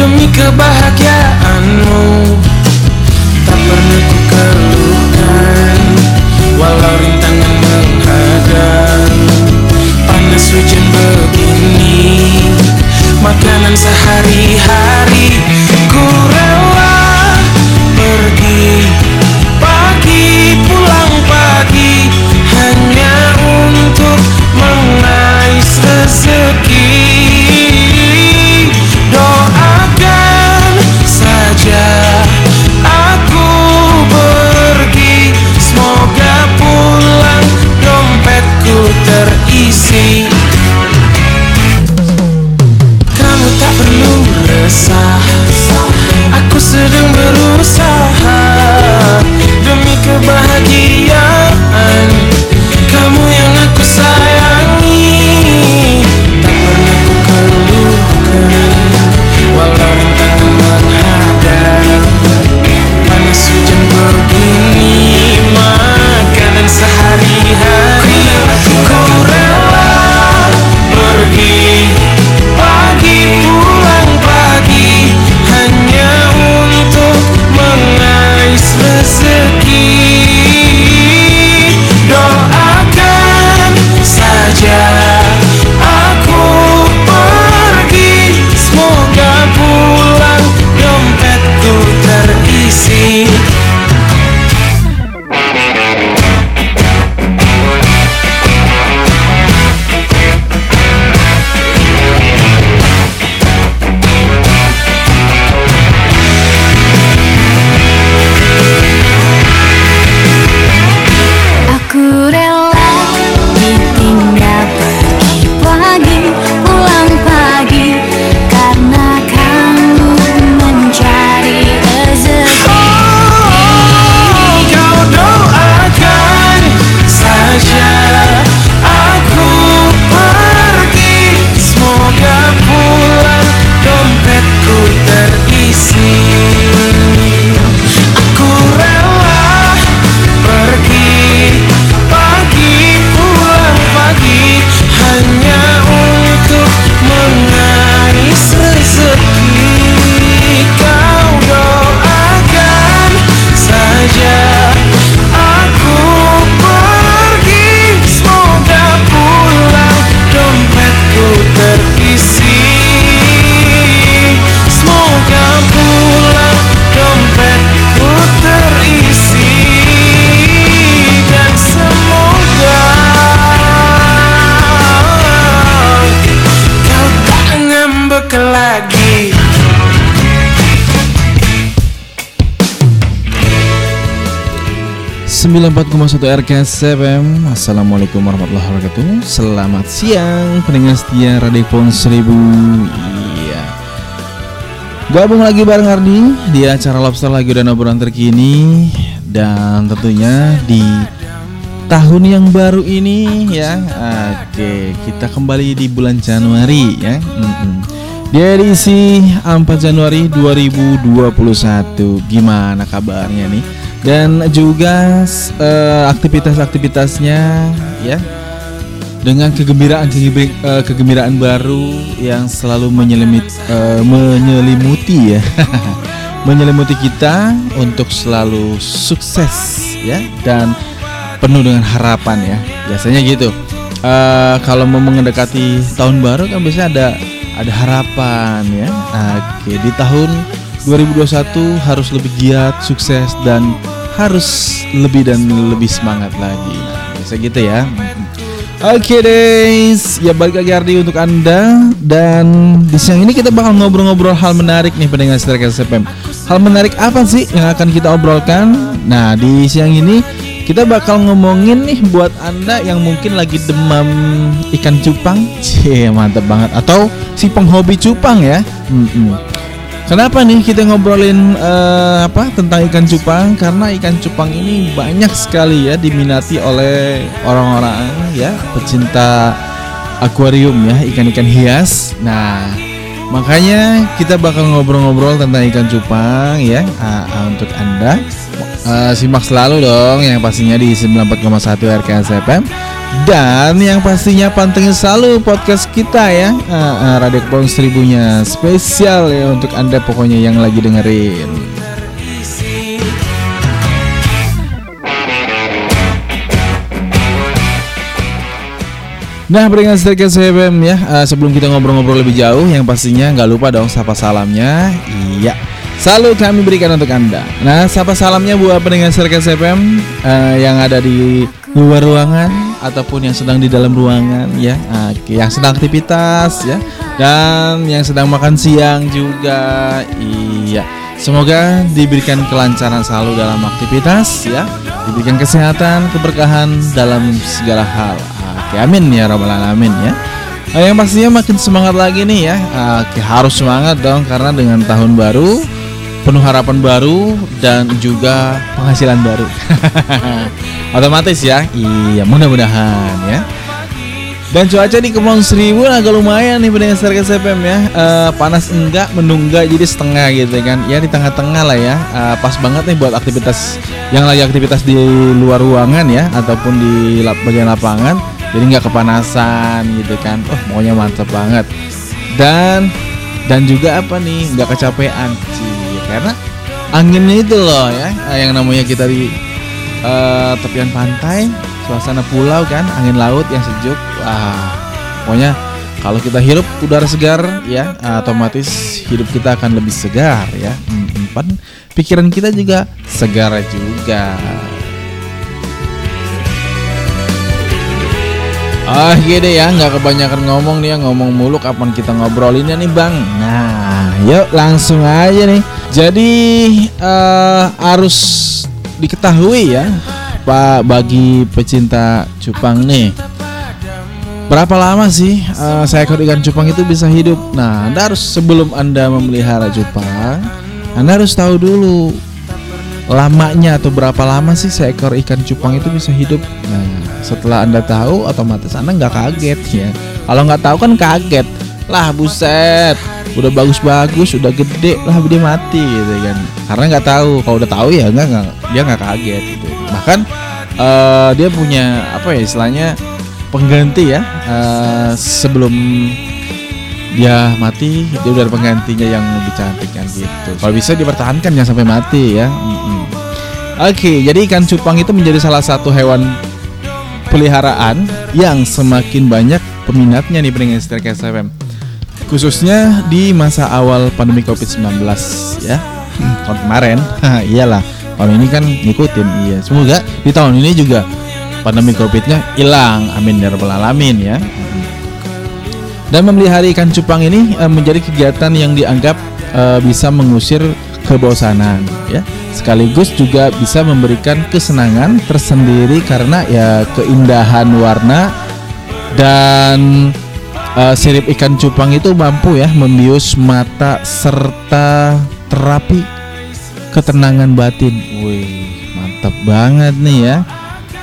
Demi kebahagiaanmu Tak pernah ku keluhkan. Walau rintangan menghadang Panas hujan begini Makanan sehari-hari 94,1 RKS FM Assalamualaikum warahmatullahi wabarakatuh. Selamat siang pendengar setia Radio Pon 1000 Iya. Gabung lagi bareng Ardi Di acara Lobster lagi dan obrolan terkini. Dan tentunya di tahun yang baru ini ya. Oke kita kembali di bulan Januari ya. Mm-mm. Di edisi 4 Januari 2021 Gimana kabarnya nih dan juga eh, aktivitas-aktivitasnya ya. Dengan kegembiraan kegembir- eh, kegembiraan baru yang selalu menyelimit eh, menyelimuti ya. Menyelimuti kita untuk selalu sukses ya. Dan penuh dengan harapan ya. Biasanya gitu. Eh, kalau mau mendekati tahun baru kan biasanya ada ada harapan ya. Oke di tahun 2021 harus lebih giat sukses dan harus lebih dan lebih semangat lagi nah, biasa gitu ya Oke guys, ya balik lagi Ardi untuk anda dan di siang ini kita bakal ngobrol-ngobrol hal menarik nih pendengar setia FM. hal menarik apa sih yang akan kita obrolkan? Nah, di siang ini kita bakal ngomongin nih buat Anda yang mungkin lagi demam ikan cupang. Cie, mantep banget. Atau si penghobi cupang ya. Mm-mm. Kenapa nih kita ngobrolin eh, apa tentang ikan cupang? Karena ikan cupang ini banyak sekali ya diminati oleh orang-orang ya pecinta akuarium ya ikan-ikan hias. Nah, makanya kita bakal ngobrol-ngobrol tentang ikan cupang ya ah, untuk anda. Eh, simak selalu dong yang pastinya di 94,1 RKS FM dan yang pastinya pantengin selalu podcast kita ya ah, Radio Kepulauan Seribunya spesial ya untuk anda pokoknya yang lagi dengerin. Nah, beringat sedikit CBM ya. Eh, sebelum kita ngobrol-ngobrol lebih jauh, yang pastinya nggak lupa dong sapa salamnya. Iya, selalu kami berikan untuk anda. Nah, sapa salamnya buat pendengar Serka CPM eh, yang ada di luar ruangan ataupun yang sedang di dalam ruangan ya, Ah, yang sedang aktivitas ya, dan yang sedang makan siang juga. Iya. Semoga diberikan kelancaran selalu dalam aktivitas ya, diberikan kesehatan, keberkahan dalam segala hal. Oke, amin ya rabbal alamin ya. Eh, yang pastinya makin semangat lagi nih ya. Oke, harus semangat dong karena dengan tahun baru penuh harapan baru dan juga penghasilan baru. Otomatis ya. Iya, mudah-mudahan ya. Dan cuaca di Kepulauan Seribu agak lumayan nih pendengar Serga CPM ya. Eh, Panas enggak, mendung enggak jadi setengah gitu kan. Ya di tengah-tengah lah ya. Eh, Pas banget nih buat aktivitas Yang lagi aktivitas di luar ruangan ya Ataupun di bagian lapangan. Jadi nggak kepanasan gitu kan. Oh pokoknya mantap banget. Dan Dan juga apa nih? Nggak kecapean Cie, Karena anginnya itu loh ya. Eh, Yang namanya kita di eh, tepian pantai suasana pulau kan angin laut yang sejuk. Wah pokoknya kalau kita hirup udara segar ya otomatis hidup kita akan lebih segar ya. Hmm, pan pikiran kita juga segar juga. Ah gede ya. Nggak kebanyakan ngomong nih ya. Ngomong mulu kapan kita ngobrolinnya nih bang? Nah yuk langsung aja nih Jadi eh, harus diketahui ya Pak bagi pecinta cupang nih Berapa lama sih eh, seekor ikan cupang itu bisa hidup? Nah, Anda harus sebelum Anda memelihara cupang, Anda harus tahu dulu lamanya atau berapa lama sih seekor ikan cupang itu bisa hidup. Nah, setelah Anda tahu, otomatis Anda nggak kaget ya. Kalau nggak tahu kan kaget. Lah buset, udah bagus-bagus, udah gede, lah dia mati gitu kan. Karena nggak tahu. Kalau udah tahu ya nggak dia nggak kaget gitu. Bahkan eh, dia punya apa ya istilahnya pengganti ya eh, sebelum dia mati dia udah ada penggantinya yang lebih cantik kan gitu kalau bisa dipertahankan jangan sampai mati ya oke jadi ikan cupang itu menjadi salah satu hewan peliharaan yang semakin banyak peminatnya nih pendengar setir KSFM khususnya di masa awal pandemi COVID-19 ya. Tahun kemarin. Iyalah. Tahun ini kan ngikutin iya. Semoga di tahun ini juga pandemi covidnya hilang. Amin ya rabbal alamin ya. Dan memelihara ikan cupang ini eh, menjadi kegiatan yang dianggap eh, bisa mengusir kebosanan ya. Sekaligus juga bisa memberikan kesenangan tersendiri karena ya keindahan warna dan eh, sirip ikan cupang itu mampu ya membius mata serta terapi ketenangan batin. Wih, mantap banget nih ya.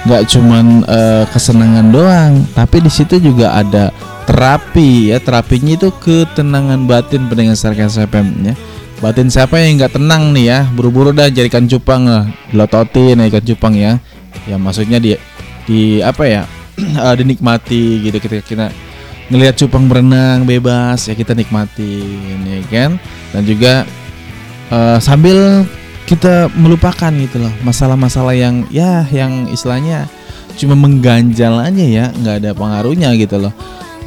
Nggak cuman eh, kesenangan doang, tapi di situ juga ada terapi ya. Terapinya itu ketenangan batin pendengar sarkas FM ya. Batin siapa yang nggak tenang nih ya, buru-buru dah jadi ikan cupang lah, dilototin ya ikan cupang ya. Ya maksudnya di di apa ya? eh, dinikmati gitu ketika kita ngelihat cupang berenang bebas ya kita nikmatin ya kan? Dan juga eh, sambil kita melupakan gitu loh masalah-masalah yang ya yang istilahnya cuma mengganjal aja ya nggak ada pengaruhnya gitu loh.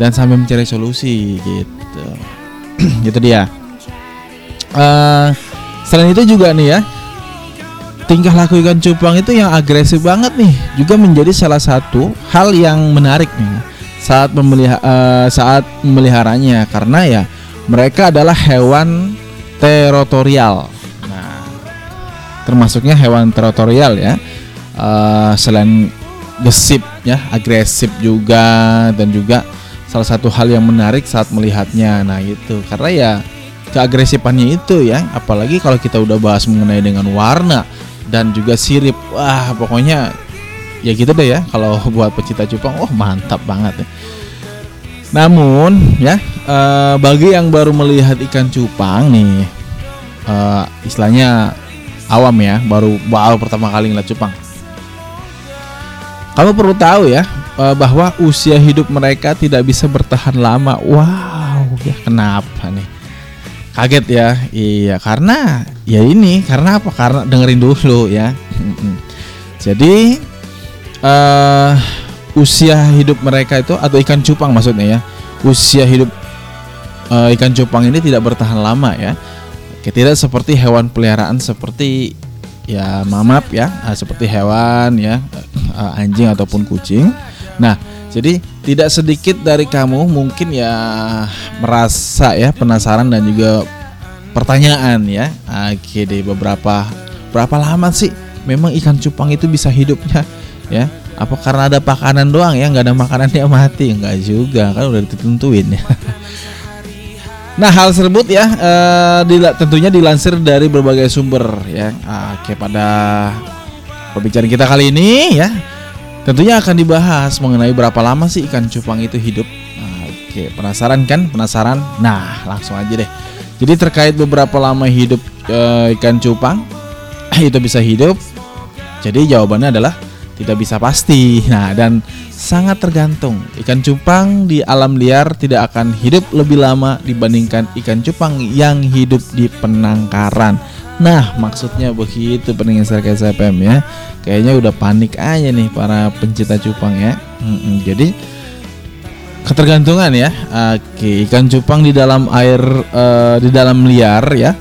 Dan sambil mencari solusi gitu. Gitu dia. Eh, selain itu juga nih ya tingkah laku ikan cupang itu yang agresif banget nih juga menjadi salah satu hal yang menarik nih saat memelihara saat memeliharanya karena ya mereka adalah hewan teritorial. Nah, termasuknya hewan teritorial ya. Eh, selain gesip ya, agresif juga dan juga salah satu hal yang menarik saat melihatnya. Nah, itu karena ya keagresifannya itu ya, apalagi kalau kita udah bahas mengenai dengan warna dan juga sirip. Wah, pokoknya ya gitu deh ya kalau buat pecinta cupang, oh mantap banget ya. Namun ya eh, bagi yang baru melihat ikan cupang nih, eh, istilahnya awam ya, baru baru pertama kali ngeliat cupang. Kamu perlu tahu ya eh, bahwa usia hidup mereka tidak bisa bertahan lama. Wow, ya kenapa nih? Kaget ya, iya karena ya ini karena apa? Karena dengerin dulu ya. Jadi eh usia hidup mereka itu atau ikan cupang maksudnya ya, usia hidup eh, ikan cupang ini tidak bertahan lama ya. Tidak seperti hewan peliharaan seperti ya mamap ya, eh, seperti hewan ya, eh, anjing ataupun kucing. Nah, jadi tidak sedikit dari kamu mungkin ya merasa ya penasaran dan juga pertanyaan ya. Oke deh beberapa berapa lama sih memang ikan cupang itu bisa hidupnya ya? Apa karena ada makanan doang ya? nggak ada makanan dia mati? Enggak juga kan udah ditentuin ya. Nah hal tersebut ya eh, dila- tentunya dilansir dari berbagai sumber ya. Oke pada pembicaraan kita kali ini ya tentunya akan dibahas mengenai berapa lama sih ikan cupang itu hidup. Nah, Oke penasaran kan? Penasaran? Nah langsung aja deh. Jadi terkait beberapa lama hidup eh, ikan cupang itu bisa hidup. Jadi jawabannya adalah tidak bisa pasti. Nah, dan sangat tergantung. Ikan cupang di alam liar tidak akan hidup lebih lama dibandingkan ikan cupang yang hidup di penangkaran. Nah, maksudnya begitu pendengar SPM ya. Kayaknya udah panik aja nih para pencinta cupang ya. Mm-mm, jadi ketergantungan ya. Oke, ikan cupang di dalam air eh, di dalam liar ya.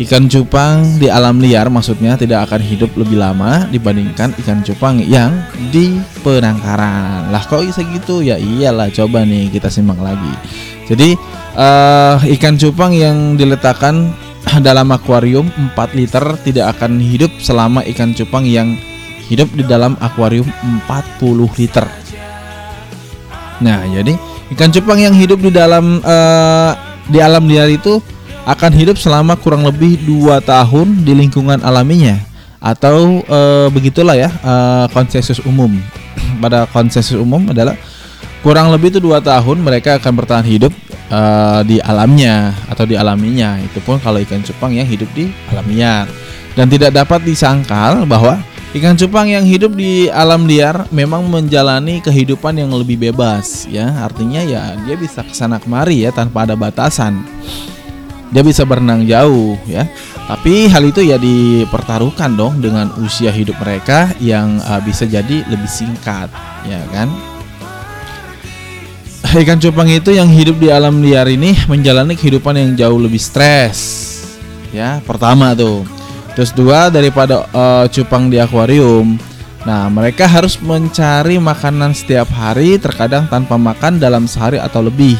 Ikan cupang di alam liar maksudnya tidak akan hidup lebih lama dibandingkan ikan cupang yang di penangkaran. Lah kok bisa gitu? Ya iyalah, coba nih kita simak lagi. Jadi eh, ikan cupang yang diletakkan dalam akuarium 4 liter tidak akan hidup selama ikan cupang yang hidup di dalam akuarium 40 liter. Nah, jadi ikan cupang yang hidup di dalam eh, di alam liar itu akan hidup selama kurang lebih dua tahun di lingkungan alaminya atau eh, begitulah ya eh, konsensus umum. Pada konsensus umum adalah kurang lebih itu dua tahun mereka akan bertahan hidup eh, di alamnya atau di alaminya. Itu pun kalau ikan cupang yang hidup di alam liar dan tidak dapat disangkal bahwa Ikan cupang yang hidup di alam liar memang menjalani kehidupan yang lebih bebas ya. Artinya ya dia bisa ke sana kemari ya tanpa ada batasan. Dia bisa berenang jauh ya. Tapi hal itu ya dipertaruhkan dong dengan usia hidup mereka yang uh, bisa jadi lebih singkat ya kan. Ikan cupang itu yang hidup di alam liar ini menjalani kehidupan yang jauh lebih stres. Ya, pertama tuh. Terus dua daripada eh, cupang di akuarium. Nah, mereka harus mencari makanan setiap hari, terkadang tanpa makan dalam sehari atau lebih.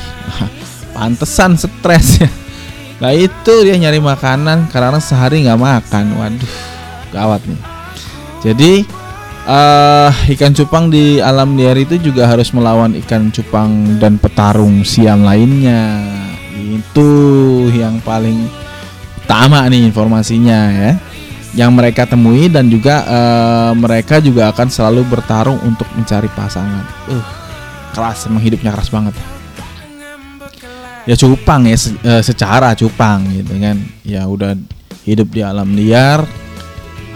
Pantesan stres ya. Nah itu dia nyari makanan karena sehari nggak makan. Waduh, gawat nih. Jadi eh ikan cupang di alam liar itu juga harus melawan ikan cupang dan petarung siam lainnya. Itu yang paling utama nih informasinya ya. Yang mereka temui dan juga eh, mereka juga akan selalu bertarung untuk mencari pasangan. Uh, keras emang hidupnya keras banget. Ya cupang ya se- eh, secara cupang gitu kan. Ya udah hidup di alam liar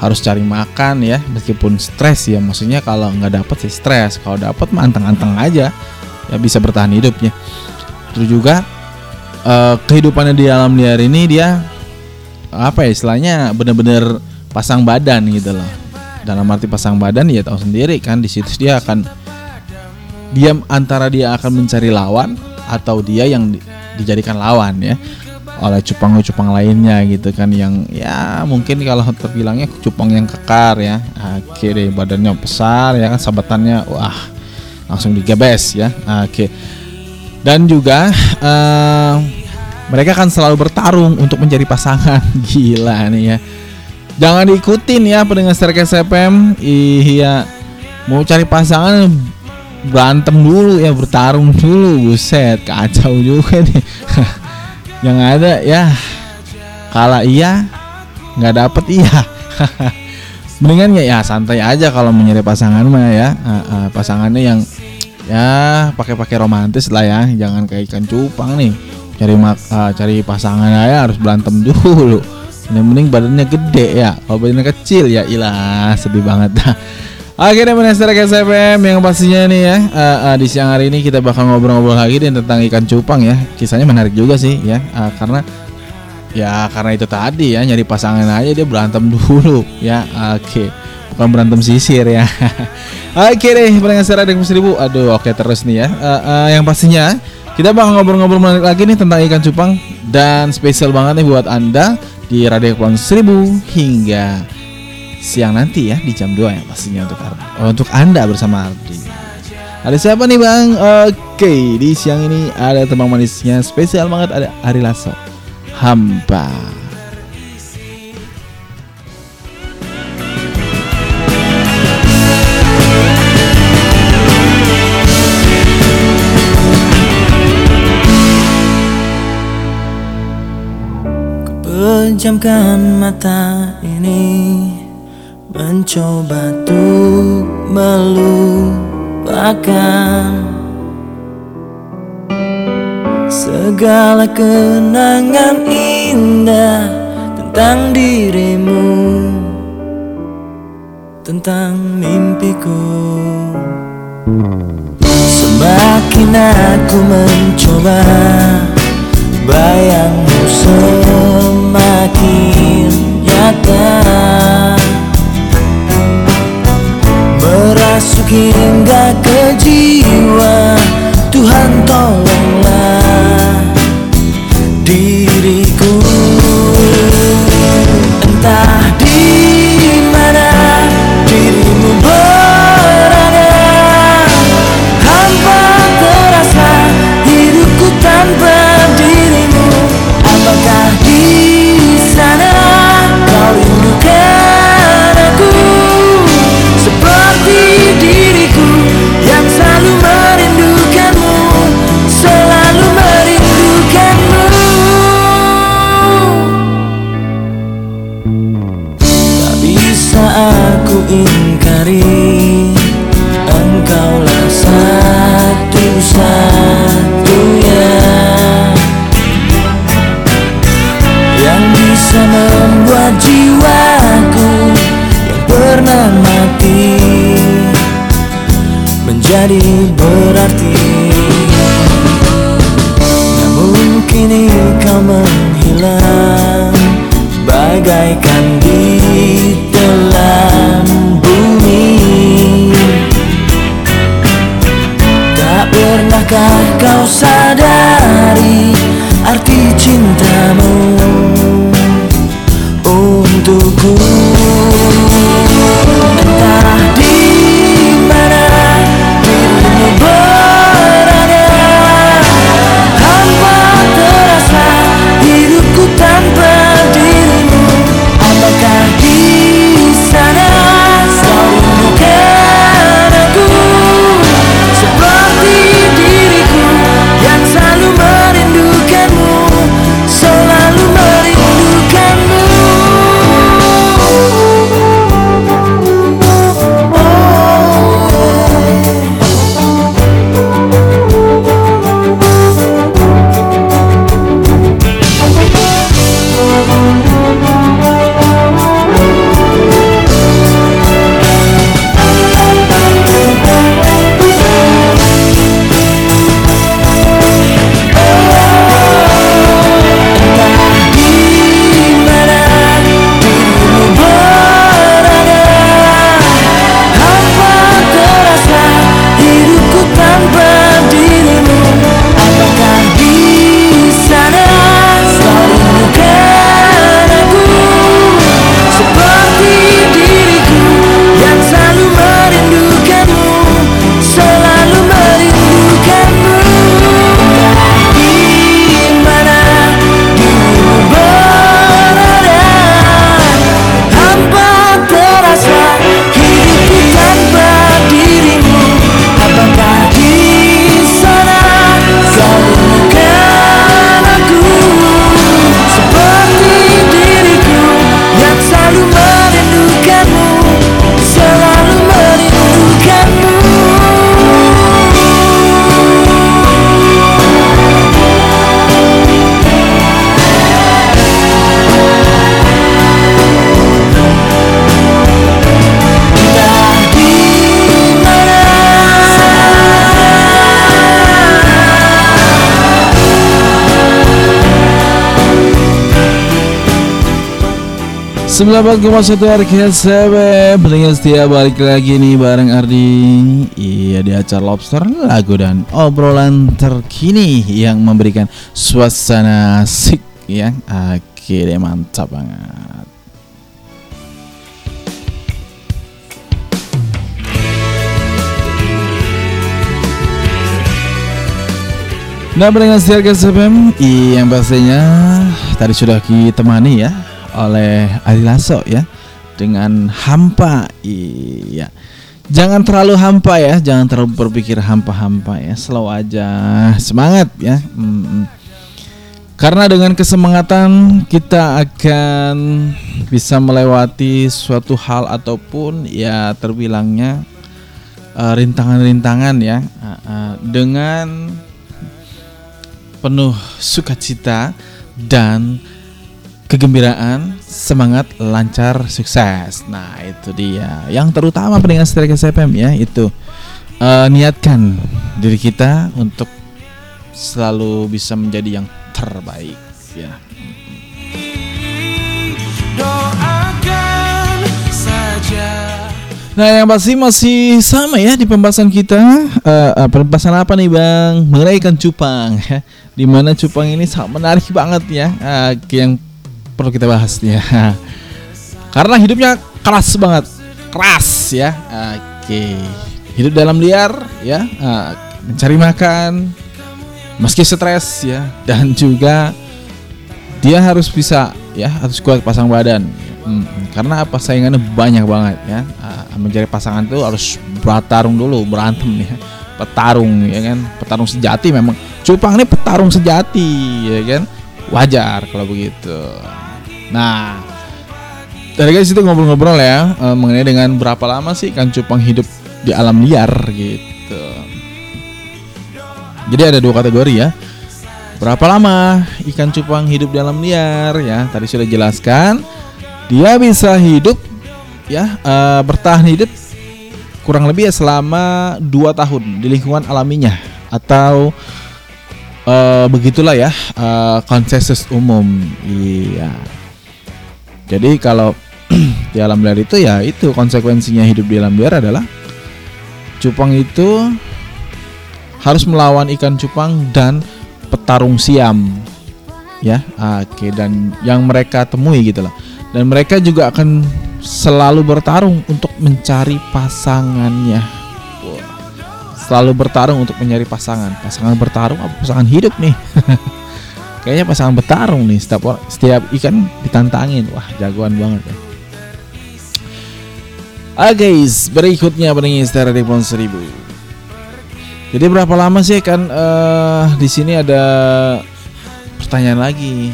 harus cari makan ya meskipun stres ya. Maksudnya kalau nggak dapat sih stres. Kalau dapat mah anteng-anteng aja ya bisa bertahan hidupnya. Terus juga eh, kehidupannya di alam liar ini dia apa ya istilahnya bener-bener pasang badan gitu loh. Dalam arti pasang badan ya tahu sendiri kan di situ dia akan dia antara dia akan mencari lawan atau dia yang dijadikan lawan ya oleh cupang-cupang lainnya gitu kan yang ya mungkin kalau terbilangnya cupang yang kekar ya deh badannya besar ya kan sabatannya wah langsung digebes ya oke dan juga eh, mereka akan selalu bertarung untuk mencari pasangan gila nih ya Jangan diikutin ya pendengar Serkes FM. Iya. Mau cari pasangan berantem dulu ya, bertarung dulu. Buset, kacau juga nih. Yang ada ya kalah iya, nggak dapet iya. Mendingan ya, ya santai aja kalau mencari pasangan mah ya. Ah, pasangannya yang ya pakai-pakai romantis lah ya. Jangan kayak ikan cupang nih. Cari mak ah, cari pasangan aja harus berantem dulu. Yang mending badannya gede ya. Kalau badannya kecil ya ilah sedih banget dah. Akhirnya menester SFM yang pastinya nih ya uh, uh, di siang hari ini kita bakal ngobrol-ngobrol lagi nih tentang ikan cupang ya. Kisahnya menarik juga sih ya uh, karena ya karena itu tadi ya nyari pasangan aja dia berantem dulu ya. Oke. Bukan berantem sisir ya. oke deh pendengar secara dengan seribu. Aduh oke terus nih ya. Uh, uh, yang pastinya kita bakal ngobrol-ngobrol menarik lagi nih tentang ikan cupang dan spesial banget nih buat anda di Radio Kepulauan Seribu hingga siang nanti ya di jam 2 ya pastinya untuk Ardi. Oh, untuk Anda bersama Ardi. Ada siapa nih Bang? Oke, di siang ini ada teman manisnya spesial banget ada Ari Lasso. Hampa. Pejamkan mata ini Mencoba untuk melupakan Segala kenangan indah Tentang dirimu Tentang mimpiku. Semakin aku mencoba Bayangmu semakin Merasuk hingga ke jiwa. Tuhan tolonglah diriku. Entah di mana dirimu berada. Hampa terasa hidupku tanpa Menjadi berarti. Namun kini kau menghilang Bagaikan di telan bumi. Tak pernahkah kau sadari Arti cintamu Untukku 94,1 RKS Pendengar setia balik lagi nih bareng Ardi. Iya di acara Lobster Lagu dan obrolan terkini Yang memberikan suasana asik ya. Oke deh mantap banget. Nah pendengar setia RKS FM Yang pastinya Tadi sudah ditemani ya oleh Ari Lasso ya. Dengan hampa iya. Jangan terlalu hampa ya. Jangan terlalu berpikir hampa-hampa ya. Slow aja. Semangat ya. Mm-mm. karena dengan kesemangatan kita akan bisa melewati suatu hal ataupun ya terbilangnya eh, rintangan-rintangan ya. Uh, uh, dengan penuh sukacita dan kegembiraan, semangat, lancar, sukses. Nah, itu dia. Yang terutama pendengar setia SFM ya, itu eh, niatkan diri kita untuk selalu bisa menjadi yang terbaik ya. Doakan saja Nah, yang pasti masih sama ya di pembahasan kita. Eh, eh, pembahasan apa nih, Bang? Mengenai ikan cupang ya. Di mana cupang ini sangat menarik banget ya. Eh, yang perlu kita bahas ya. Karena hidupnya keras banget. Keras ya. Oke. Hidup dalam liar ya, eh, mencari makan meski stres ya. Dan juga dia harus bisa ya harus kuat pasang badan. Hmm, karena apa? Saingannya banyak banget ya. Ah, mencari pasangan itu harus bertarung dulu berantem ya. Petarung ya kan? Petarung sejati memang. Cupang ini petarung sejati ya kan? Wajar kalau begitu nah dari guys itu ngobrol-ngobrol ya eh, mengenai dengan berapa lama sih ikan cupang hidup di alam liar gitu jadi ada dua kategori ya Berapa lama ikan cupang hidup di alam liar ya? Tadi sudah jelaskan. Dia bisa hidup ya eh, bertahan hidup kurang lebih ya selama 2 tahun di lingkungan alaminya atau eh, begitulah ya eh, konsensus umum. Iya. Jadi kalau di alam liar itu ya itu konsekuensinya hidup di alam liar adalah cupang itu harus melawan ikan cupang dan petarung siam. Ya oke dan yang mereka temui gitu loh dan mereka juga akan selalu bertarung untuk mencari pasangannya. Selalu bertarung untuk mencari pasangan. Pasangan bertarung apa? Pasangan hidup nih kayaknya pasangan bertarung nih setiap or- setiap ikan ditantangin wah jagoan banget ya Oke guys, berikutnya pendengar secara Depon 1000 jadi berapa lama sih kan eh di sini ada pertanyaan lagi.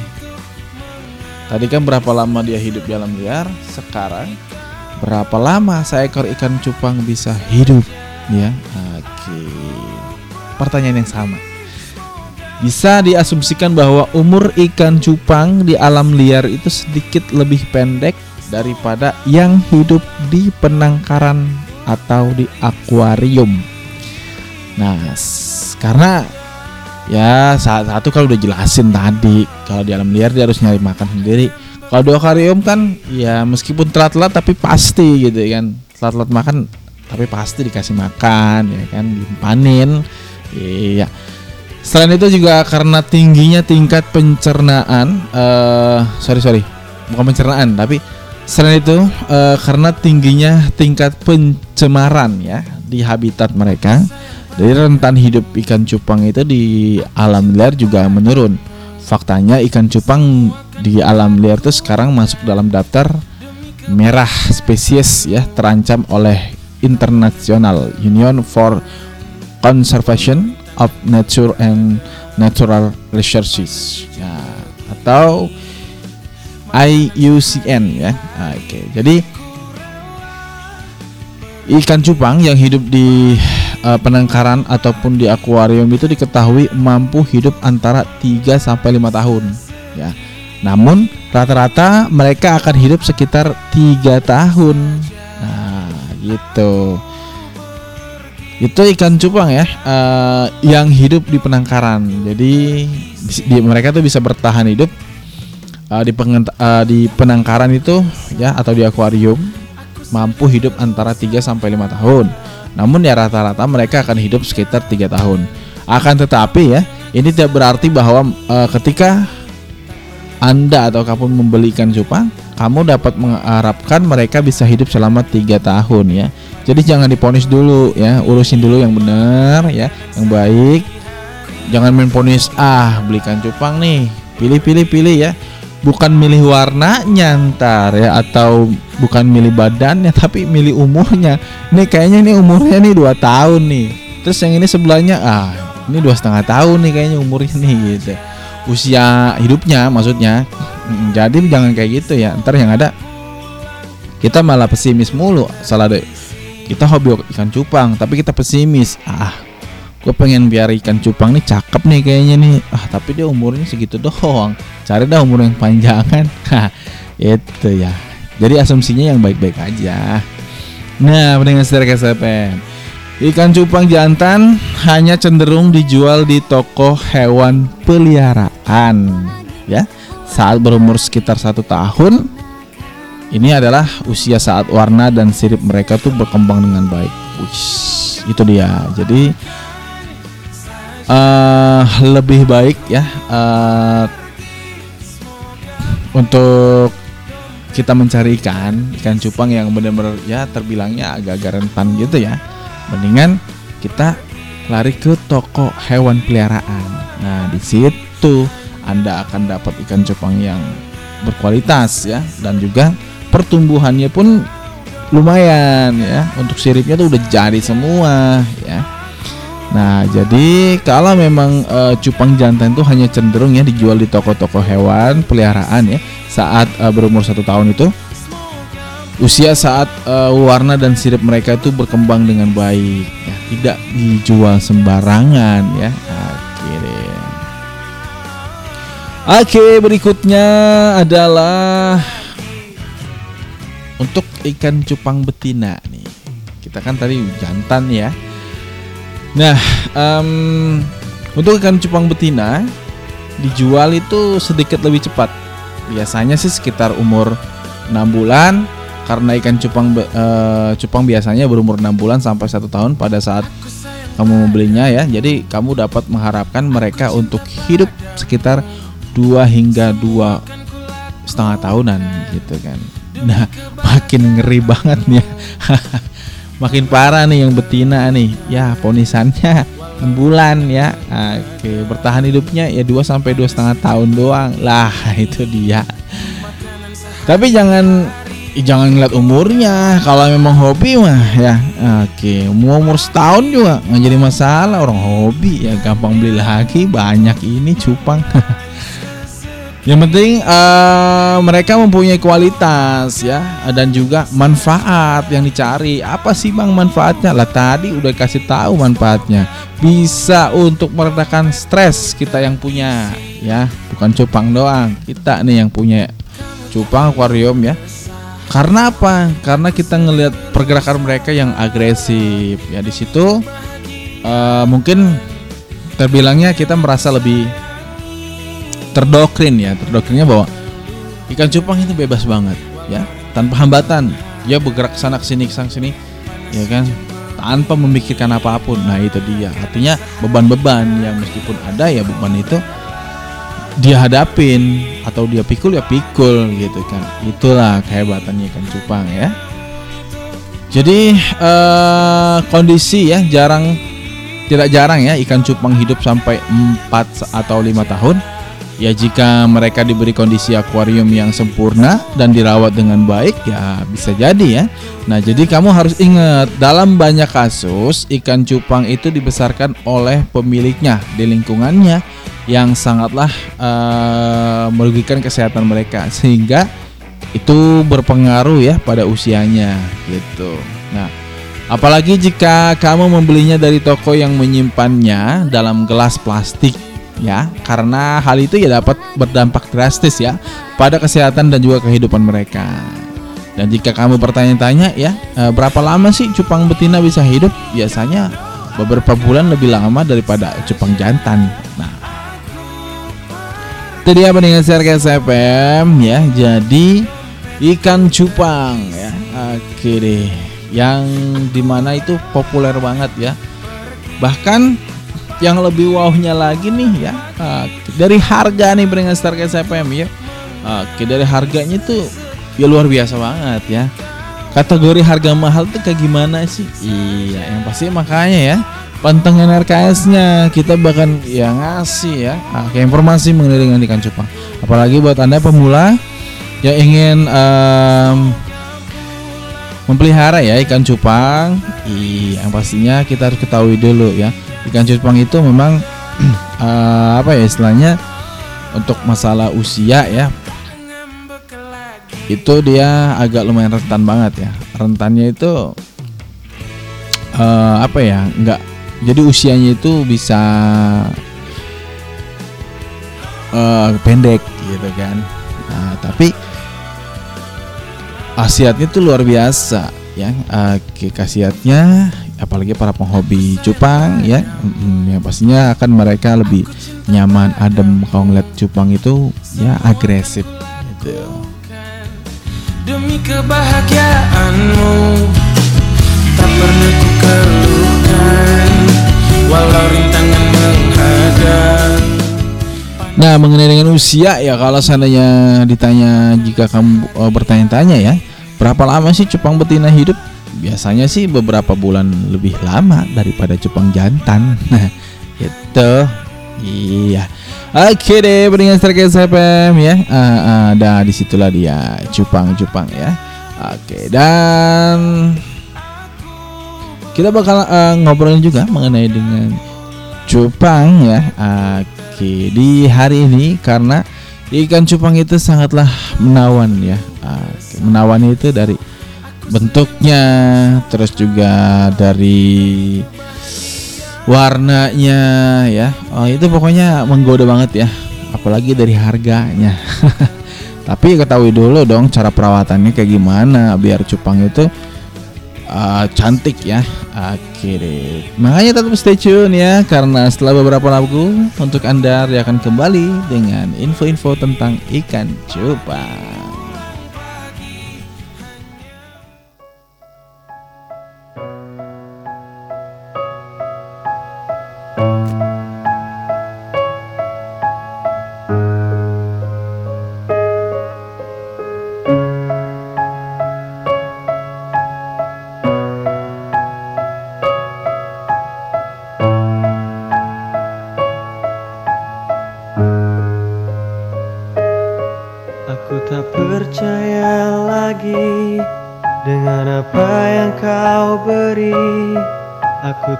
Tadi kan berapa lama dia hidup di alam liar? Sekarang berapa lama seekor ikan cupang bisa hidup? Ya, oke. Pertanyaan yang sama. Bisa diasumsikan bahwa umur ikan cupang di alam liar itu sedikit lebih pendek daripada yang hidup di penangkaran atau di akuarium. Nah, karena ya saat satu kalau udah jelasin tadi kalau di alam liar dia harus nyari makan sendiri. Kalau di akuarium kan ya meskipun telat-telat tapi pasti gitu kan. Telat-telat makan tapi pasti dikasih makan ya kan, dipanin. Iya. Selain itu juga karena tingginya tingkat pencernaan eh sorry sorry bukan pencernaan tapi selain itu eh, karena tingginya tingkat pencemaran ya di habitat mereka jadi rentan hidup ikan cupang itu di alam liar juga menurun. Faktanya ikan cupang di alam liar itu sekarang masuk dalam daftar merah spesies ya terancam oleh International Union for Conservation of Nature and Natural Resources ya, atau IUCN ya. Oke, jadi ikan cupang yang hidup di eh, penangkaran ataupun di akuarium itu diketahui mampu hidup antara 3 sampai 5 tahun ya. Namun rata-rata mereka akan hidup sekitar tiga tahun. Nah, gitu. Itu ikan cupang ya, eh, yang hidup di penangkaran. Jadi di, mereka tuh bisa bertahan hidup uh, di pengen- uh, di penangkaran itu ya atau di akuarium mampu hidup antara 3 sampai 5 tahun. Namun ya rata-rata mereka akan hidup sekitar tiga tahun. Akan tetapi ya, ini tidak berarti bahwa uh, ketika anda atau kamu membeli ikan cupang, kamu dapat mengharapkan mereka bisa hidup selama tiga tahun ya. Jadi jangan diponis dulu ya, urusin dulu yang benar ya, yang baik. Jangan main ponis ah beli ikan cupang nih, pilih pilih pilih ya. Bukan milih warnanya ntar ya atau bukan milih badannya tapi milih umurnya. Nih kayaknya nih umurnya nih dua tahun nih. Terus yang ini sebelahnya ah ini dua setengah tahun nih kayaknya umurnya nih gitu usia hidupnya maksudnya jadi jangan kayak gitu ya. Ntar yang ada kita malah pesimis mulu salah deh. Kita hobi ikan cupang tapi kita pesimis. Ah gue pengen biar ikan cupang nih cakep nih kayaknya nih. Ah tapi dia umurnya segitu doang. Cari dah umur yang panjangan itu ya. Jadi asumsinya yang baik-baik aja. Nah pendengar setir KSFM Ikan cupang jantan hanya cenderung dijual di toko hewan peliharaan, ya. Saat berumur sekitar satu tahun, ini adalah usia saat warna dan sirip mereka tuh berkembang dengan baik. Wih, itu dia. Jadi eh lebih baik ya eh, untuk kita mencari ikan ikan cupang yang benar-benar ya terbilangnya agak-agak rentan gitu ya mendingan kita lari ke toko hewan peliharaan. Nah, di situ Anda akan dapat ikan cupang yang berkualitas ya dan juga pertumbuhannya pun lumayan ya. Untuk siripnya tuh udah jadi semua ya. Nah, jadi kalau memang eh, cupang jantan itu hanya cenderung ya dijual di toko-toko hewan peliharaan ya saat eh, berumur satu tahun itu usia saat eh, warna dan sirip mereka itu berkembang dengan baik ya tidak dijual sembarangan ya oke oke berikutnya adalah untuk ikan cupang betina nih. Kita kan tadi jantan ya. Nah em, untuk ikan cupang betina dijual itu sedikit lebih cepat. Biasanya sih sekitar umur 6 bulan karena ikan cupang eh, cupang biasanya berumur 6 bulan sampai satu tahun pada saat kamu membelinya ya. Jadi kamu dapat mengharapkan mereka untuk hidup sekitar 2 hingga dua setengah tahunan gitu kan. Nah, makin ngeri banget nih. ya. makin parah nih yang betina nih. Ya, ponisannya 6 bulan ya. Oke, bertahan hidupnya ya 2 sampai dua setengah tahun doang. Lah, itu dia. Tapi jangan Ih, jangan ngeliat umurnya kalau memang hobi mah ya oke mau umur setahun juga nggak jadi masalah orang hobi ya gampang beli lagi banyak ini cupang yang penting eh, mereka mempunyai kualitas ya. Dan juga manfaat yang dicari. Apa sih bang manfaatnya? Lah tadi udah kasih tahu manfaatnya. Bisa untuk meredakan stres kita yang punya ya. Bukan cupang doang. Kita nih yang punya cupang akuarium ya. Karena apa? Karena kita ngelihat pergerakan mereka yang agresif. Ya. Di situ eh, mungkin terbilangnya kita merasa lebih terdoktrin ya. Terdoktrinnya bahwa ikan cupang itu bebas banget ya, tanpa hambatan. Dia bergerak sana ke sini ke sana sini ya kan tanpa memikirkan apa pun. Nah, itu dia. Artinya beban-beban yang meskipun ada ya beban itu dia hadapin atau dia pikul ya pikul gitu kan itulah kehebatannya ikan cupang ya jadi eh, kondisi ya jarang tidak jarang ya ikan cupang hidup sampai 4 atau lima tahun ya jika mereka diberi kondisi akuarium yang sempurna dan dirawat dengan baik ya bisa jadi ya. Nah jadi kamu harus ingat dalam banyak kasus ikan cupang itu dibesarkan oleh pemiliknya di lingkungannya yang sangatlah eh, merugikan kesehatan mereka. Sehingga itu berpengaruh ya pada usianya gitu. Nah, apalagi jika kamu membelinya dari toko yang menyimpannya dalam gelas plastik ya, karena hal itu ya dapat berdampak drastis ya pada kesehatan dan juga kehidupan mereka. Dan jika kamu bertanya-tanya ya, eh, berapa lama sih cupang betina bisa hidup? Biasanya beberapa bulan lebih lama daripada cupang jantan. Nah, Itu dia pendengar Serkes FM ya. Jadi ikan cupang ya. Oke deh. Yang di mana itu populer banget ya. Bahkan yang lebih wownya lagi nih ya. Oke, dari harga nih pendengar Serkes FM ya. Oke dari harganya tuh ya luar biasa banget ya. Kategori harga mahal tuh kayak gimana sih? Iya, yang pasti makanya ya pantengin RKS-nya kita bahkan ya ngasih ya ah, kayak informasi mengenai dengan ikan cupang apalagi buat anda pemula yang ingin em, memelihara ya ikan cupang iya yang pastinya kita harus ketahui dulu ya ikan cupang itu memang eh, apa ya istilahnya untuk masalah usia ya itu dia agak lumayan rentan banget ya. Rentannya itu eh, apa ya nggak jadi usianya itu bisa eh, pendek gitu kan. Nah tapi khasiatnya itu luar biasa ya Oke, khasiatnya apalagi para penghobi cupang ya. Mm, yang pastinya akan mereka lebih nyaman adem kalau ngeliat cupang itu ya agresif gitu. Demi kebahagiaanmu Tak pernah ku keluhkan Walau rintangan menghadang Nah mengenai dengan usia ya kalau seandainya ditanya jika kamu eh, bertanya-tanya ya berapa lama sih cupang betina hidup? Biasanya sih beberapa bulan lebih lama daripada cupang jantan. Nah itu iya. Oke deh pendengar Starcast FM ya. Ah, ah, dah di situlah dia cupang-cupang ya. Oke dan kita bakal eh, ngobrolin juga mengenai dengan cupang ya. Oke, di hari ini karena ikan cupang itu sangatlah menawan ya. Oke, menawan itu dari bentuknya, terus juga dari warnanya ya. Oh, itu pokoknya menggoda banget ya. Apalagi dari harganya. Tapi ketahui dulu dong cara perawatannya kayak gimana biar cupang itu uh, cantik ya. Deh. Makanya tetap stay tune ya karena setelah beberapa lagu untuk Anda akan kembali dengan info-info tentang ikan cupang.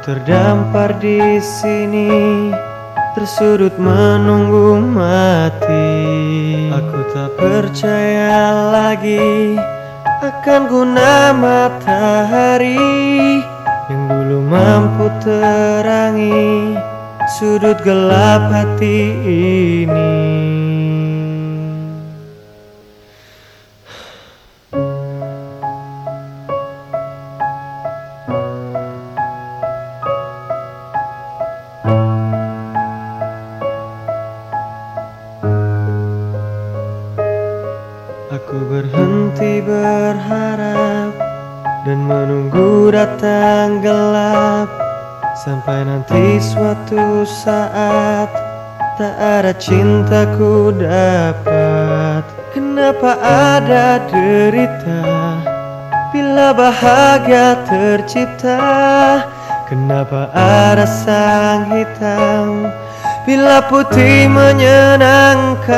Terdampar di sini, tersudut menunggu mati. Aku tak percaya lagi akan guna matahari yang dulu mampu terangi sudut gelap hati ini. Saat tak ada cintaku dapat. Kenapa ada derita bila bahagia tercipta? Kenapa ada sang hitam bila putih menyenangkan?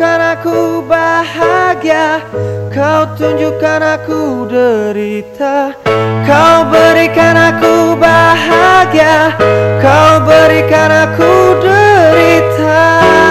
Tunjukkan aku bahagia. Kau tunjukkan aku derita. Kau berikan aku bahagia. Kau berikan aku derita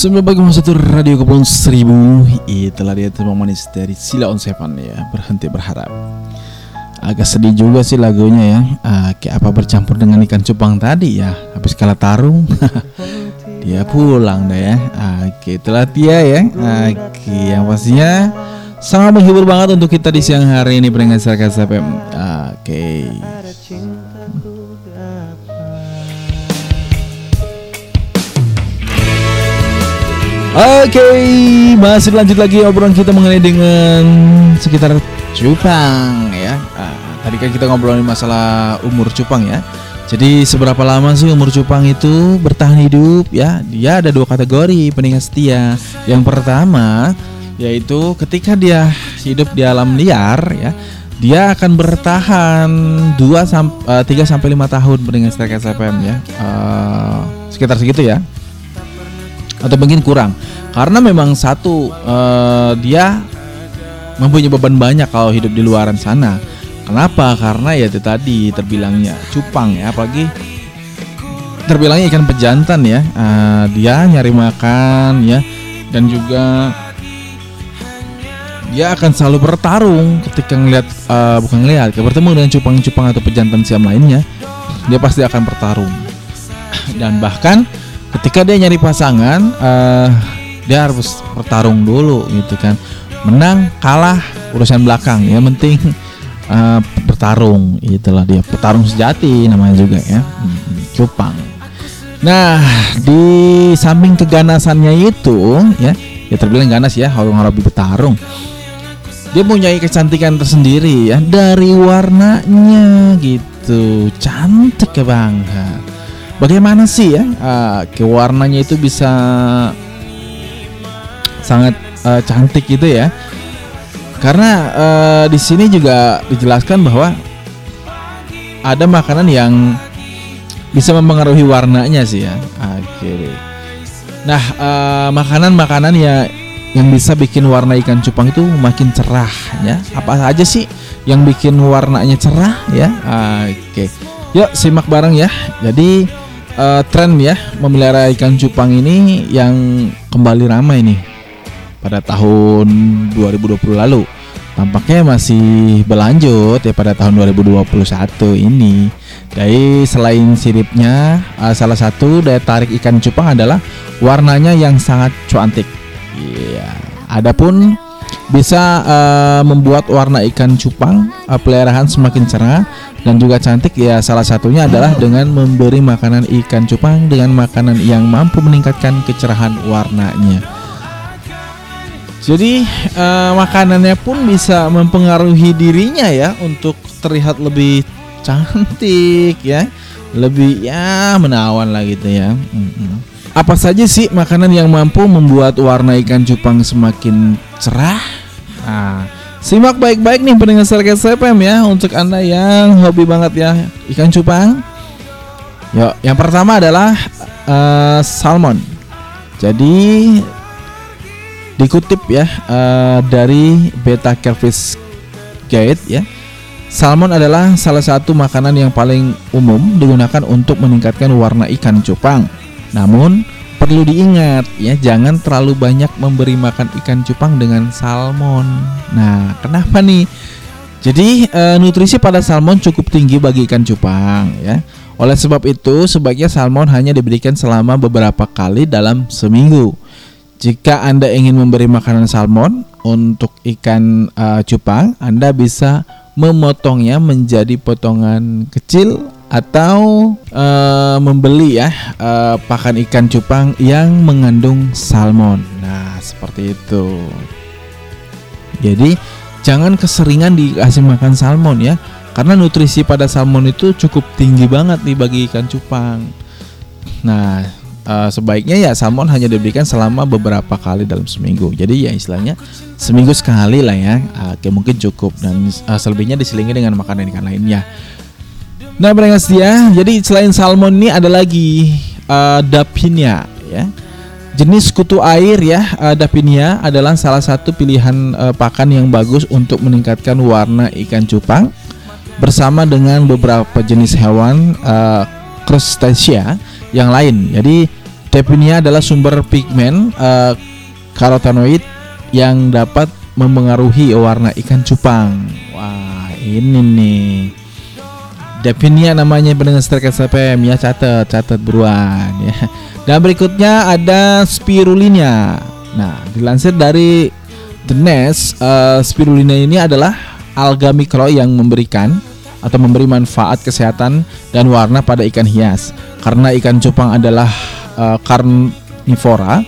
Sebelum bagi satu Radio Kepulauan Seribu Itulah dia teman manis dari Sila on Seven ya. Berhenti berharap. Agak sedih juga sih lagunya ya. Ah, Kayak apa bercampur dengan ikan cupang tadi ya. Habis kalah tarung Dia pulang dah ya. Oke itulah dia ya. Oke yang pastinya Sangat menghibur banget untuk kita di siang hari ini Pendengar Sarkas FM Oke, masih lanjut lagi obrolan kita mengenai dengan sekitar cupang ya. Ah, tadi kan kita ngobrolin masalah umur cupang ya. Jadi seberapa lama sih umur cupang itu bertahan hidup ya? Dia ada dua kategori pendengar setia. Yang pertama yaitu ketika dia hidup di alam liar ya, dia akan bertahan 2 sampai 3 sampai 5 tahun pendengar setia SFM ya. Eh, sekitar segitu ya atau mungkin kurang karena memang satu eh, dia mempunyai beban banyak kalau hidup di luaran sana. Kenapa? Karena ya itu tadi terbilangnya cupang ya apalagi terbilangnya ikan pejantan ya. Eh, dia nyari makan ya dan juga dia akan selalu bertarung ketika ngelihat eh, bukan ngelihat bertemu dengan cupang-cupang atau pejantan siam lainnya dia pasti akan bertarung. Dan bahkan ketika dia nyari pasangan eh, dia harus bertarung dulu gitu kan. Menang kalah urusan belakang. Ya penting eh, bertarung itulah dia. Petarung sejati namanya juga ya. Hmm, cupang. Nah di samping keganasannya itu ya ya terbilang ganas ya kalau ngarabi bertarung. Dia punya kecantikan tersendiri ya dari warnanya gitu. Cantik ya bang. Bagaimana sih ya ah, ke warnanya itu bisa sangat eh, cantik gitu ya. Karena eh, di sini juga dijelaskan bahwa ada makanan yang bisa mempengaruhi warnanya sih ya. Oke. Nah eh, makanan-makanan ya yang bisa bikin warna ikan cupang itu makin cerah ya. Apa aja sih yang bikin warnanya cerah ya? Oke. Yuk simak bareng ya. Jadi eh, tren ya memelihara ikan cupang ini yang kembali ramai nih pada tahun 2020 lalu tampaknya masih berlanjut ya pada tahun 2021 ini jadi selain siripnya eh, salah satu daya tarik ikan cupang adalah warnanya yang sangat cantik Iya. Adapun bisa eh, membuat warna ikan cupang eh, peliharaan semakin cerah dan juga cantik ya salah satunya adalah dengan memberi makanan ikan cupang dengan makanan yang mampu meningkatkan kecerahan warnanya. Jadi eh, makanannya pun bisa mempengaruhi dirinya ya untuk terlihat lebih cantik ya, lebih ya menawan lah gitu ya. Apa saja sih makanan yang mampu membuat warna ikan cupang semakin cerah? Nah, simak baik-baik nih pendengar Sarkas FM ya untuk anda yang hobi banget ya ikan cupang. Yuk, yang pertama adalah eh, salmon. Jadi dikutip ya eh, dari Beta Kerfish Guide ya. Salmon adalah salah satu makanan yang paling umum digunakan untuk meningkatkan warna ikan cupang. Namun perlu diingat ya jangan terlalu banyak memberi makan ikan cupang dengan salmon. Nah, kenapa nih? Jadi eh, nutrisi pada salmon cukup tinggi bagi ikan cupang ya. Oleh sebab itu sebaiknya salmon hanya diberikan selama beberapa kali dalam seminggu. Jika Anda ingin memberi makanan salmon untuk ikan eh, cupang, Anda bisa memotongnya menjadi potongan kecil atau eh, membeli ya eh, pakan ikan cupang yang mengandung salmon. Nah, seperti itu. Jadi jangan keseringan dikasih makan salmon ya, karena nutrisi pada salmon itu cukup tinggi banget nih bagi ikan cupang. Nah, eh, sebaiknya ya salmon hanya diberikan selama beberapa kali dalam seminggu. Jadi ya istilahnya seminggu sekali lah ya, oke mungkin cukup dan eh, selebihnya diselingi dengan makanan ikan lainnya. Nah, pendengar setia, jadi selain salmon ini ada lagi eh, dapinia ya. Jenis kutu air ya, dapinia adalah salah satu pilihan eh, pakan yang bagus untuk meningkatkan warna ikan cupang bersama dengan beberapa jenis hewan eh, crustacea yang lain. Jadi dapinia adalah sumber pigmen eh, karotenoid yang dapat mempengaruhi warna ikan cupang. Wah, ini nih. Dapinia namanya pendengar Starcast FM ya catat catat buruan ya. Dan berikutnya ada spirulina. Nah, dilansir dari The Nest, eh, spirulina ini adalah alga mikro yang memberikan atau memberi manfaat kesehatan dan warna pada ikan hias. Karena ikan cupang adalah eh, karnivora,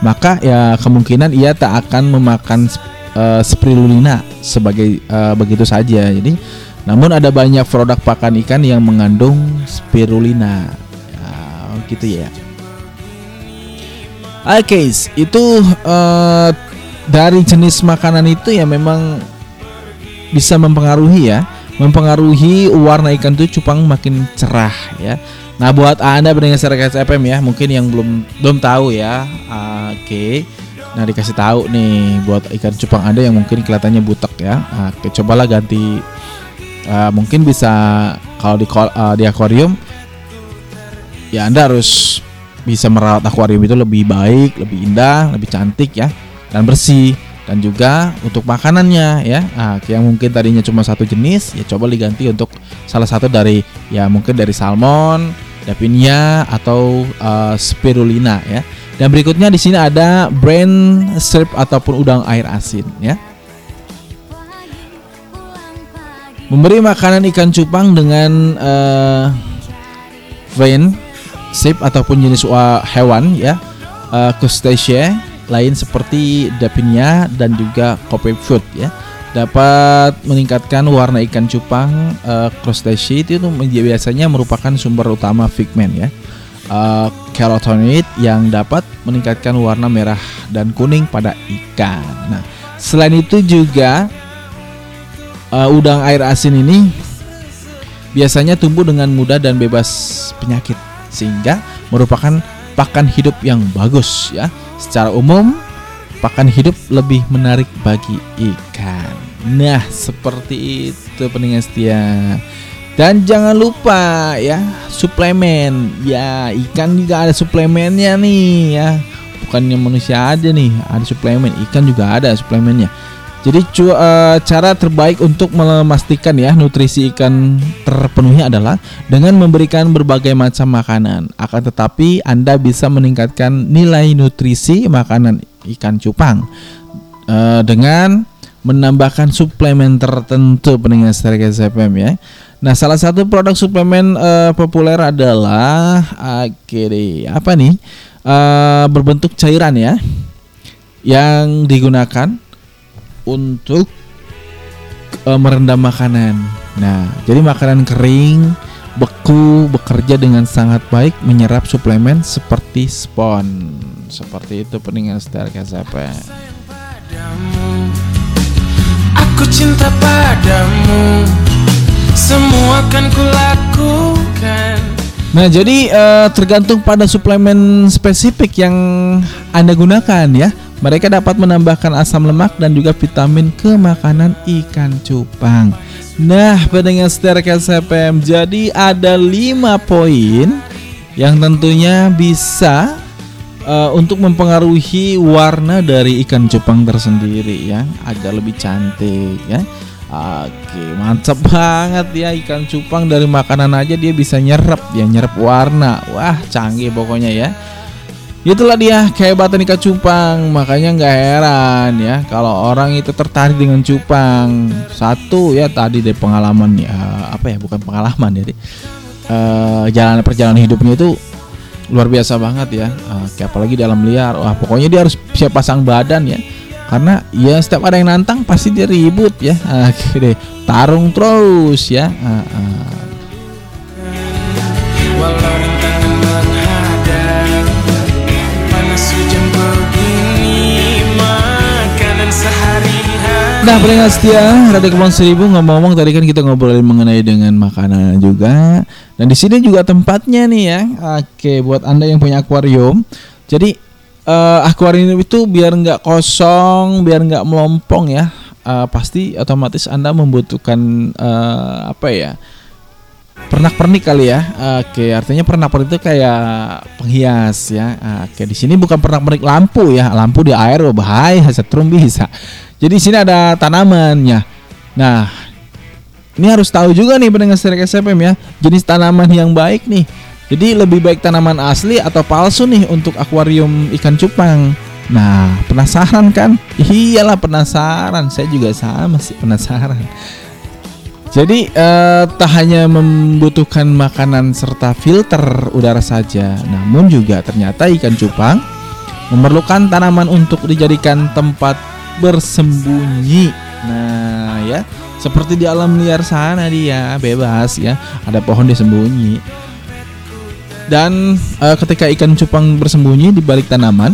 maka ya kemungkinan ia tak akan memakan eh, spirulina sebagai eh, begitu saja. Jadi namun ada banyak produk pakan ikan yang mengandung spirulina. Ya, gitu ya. Oke, itu eh, dari jenis makanan itu ya memang bisa mempengaruhi ya, mempengaruhi warna ikan tuh cupang makin cerah ya. Nah buat anda pendengar Sarakas FM ya, mungkin yang belum belum tahu ya, ah, oke. Nah dikasih tahu nih buat ikan cupang anda yang mungkin kelihatannya butek ya, Ah, oke cobalah ganti. Ah, mungkin bisa kalau di ah, di akuarium ya anda harus bisa merawat akuarium itu lebih baik, lebih indah, lebih cantik ya, dan bersih. Dan juga untuk makanannya ya, nah, yang mungkin tadinya cuma satu jenis, ya coba diganti untuk salah satu dari ya mungkin dari salmon, dapinia atau eh, spirulina ya. Dan berikutnya di sini ada brain shrimp ataupun udang air asin ya. Memberi makanan ikan cupang dengan eh, vein shrimp ataupun jenis wa- hewan ya uh, crustacea lain seperti dapinia dan juga copepfood ya dapat meningkatkan warna ikan cupang uh, crustacea itu biasanya merupakan sumber utama pigmen ya uh, yang dapat meningkatkan warna merah dan kuning pada ikan. Nah, selain itu juga uh, udang air asin ini biasanya tumbuh dengan mudah dan bebas penyakit sehingga merupakan pakan hidup yang bagus ya. Secara umum pakan hidup lebih menarik bagi ikan. Nah, seperti itu pendengar setia. Dan jangan lupa ya, suplemen. Ya, ikan juga ada suplemennya nih ya. Bukannya manusia aja nih, ada suplemen. Ikan juga ada suplemennya. Jadi eh, cara terbaik untuk memastikan ya nutrisi ikan terpenuhi adalah dengan memberikan berbagai macam makanan. Akan tetapi Anda bisa meningkatkan nilai nutrisi makanan ikan cupang eh, dengan menambahkan suplemen tertentu pendengar Stereo SFM ya. Nah, salah satu produk suplemen eh, populer adalah deh, apa nih? Eh, berbentuk cairan ya yang digunakan untuk eh, merendam makanan. Nah, jadi makanan kering beku bekerja dengan sangat baik menyerap suplemen seperti spon. Seperti itu pendengar Stereo SFM. Aku cinta padamu Semua akan kulakukan Nah, jadi eh, tergantung pada suplemen spesifik yang Anda gunakan ya. Mereka dapat menambahkan asam lemak dan juga vitamin ke makanan ikan cupang. Nah, pendengar Stereo SFM, jadi ada 5 poin yang tentunya bisa eh, untuk mempengaruhi warna dari ikan cupang tersendiri ya, agar lebih cantik ya. Oke, mantap banget ya ikan cupang dari makanan aja dia bisa nyerap ya, nyerap warna. Wah, canggih pokoknya ya. Itulah dia kehebatan ikan cupang. Makanya nggak heran ya kalau orang itu tertarik dengan cupang. Satu ya tadi dari pengalaman ya apa ya bukan pengalaman jadi eh, jalan perjalanan hidupnya itu luar biasa banget ya. Eh, kayak apalagi dalam liar. Wah, pokoknya dia harus siap pasang badan ya. Karena ya setiap ada yang nantang pasti dia ribut ya. Oke deh, tarung terus ya. Ah, ah. Nah pendengar setia Radio Kepulauan Seribu ngomong-ngomong tadi kan kita ngobrolin mengenai dengan makanan juga dan di sini juga tempatnya nih ya. Oke buat anda yang punya akuarium, jadi eh, akuarium itu biar nggak kosong, biar nggak melompong ya. eh, pasti otomatis anda membutuhkan eh, apa ya? pernak-pernik kali ya. Oke, artinya pernak-pernik itu kayak penghias ya. Oke, di sini bukan pernak-pernik lampu ya. Lampu di air bahaya, setrum bisa. Jadi di sini ada tanamannya. Nah, ini harus tahu juga nih pendengar Stereo SFM ya, jenis tanaman yang baik nih. Jadi lebih baik tanaman asli atau palsu nih untuk akuarium ikan cupang. Nah, penasaran kan? Iyalah penasaran. Saya juga sama sih penasaran. Jadi eh, tak hanya membutuhkan makanan serta filter udara saja, namun juga ternyata ikan cupang memerlukan tanaman untuk dijadikan tempat bersembunyi. Nah, ya, seperti di alam liar sana dia bebas ya, ada pohon disembunyi. Dan eh, ketika ikan cupang bersembunyi di balik tanaman,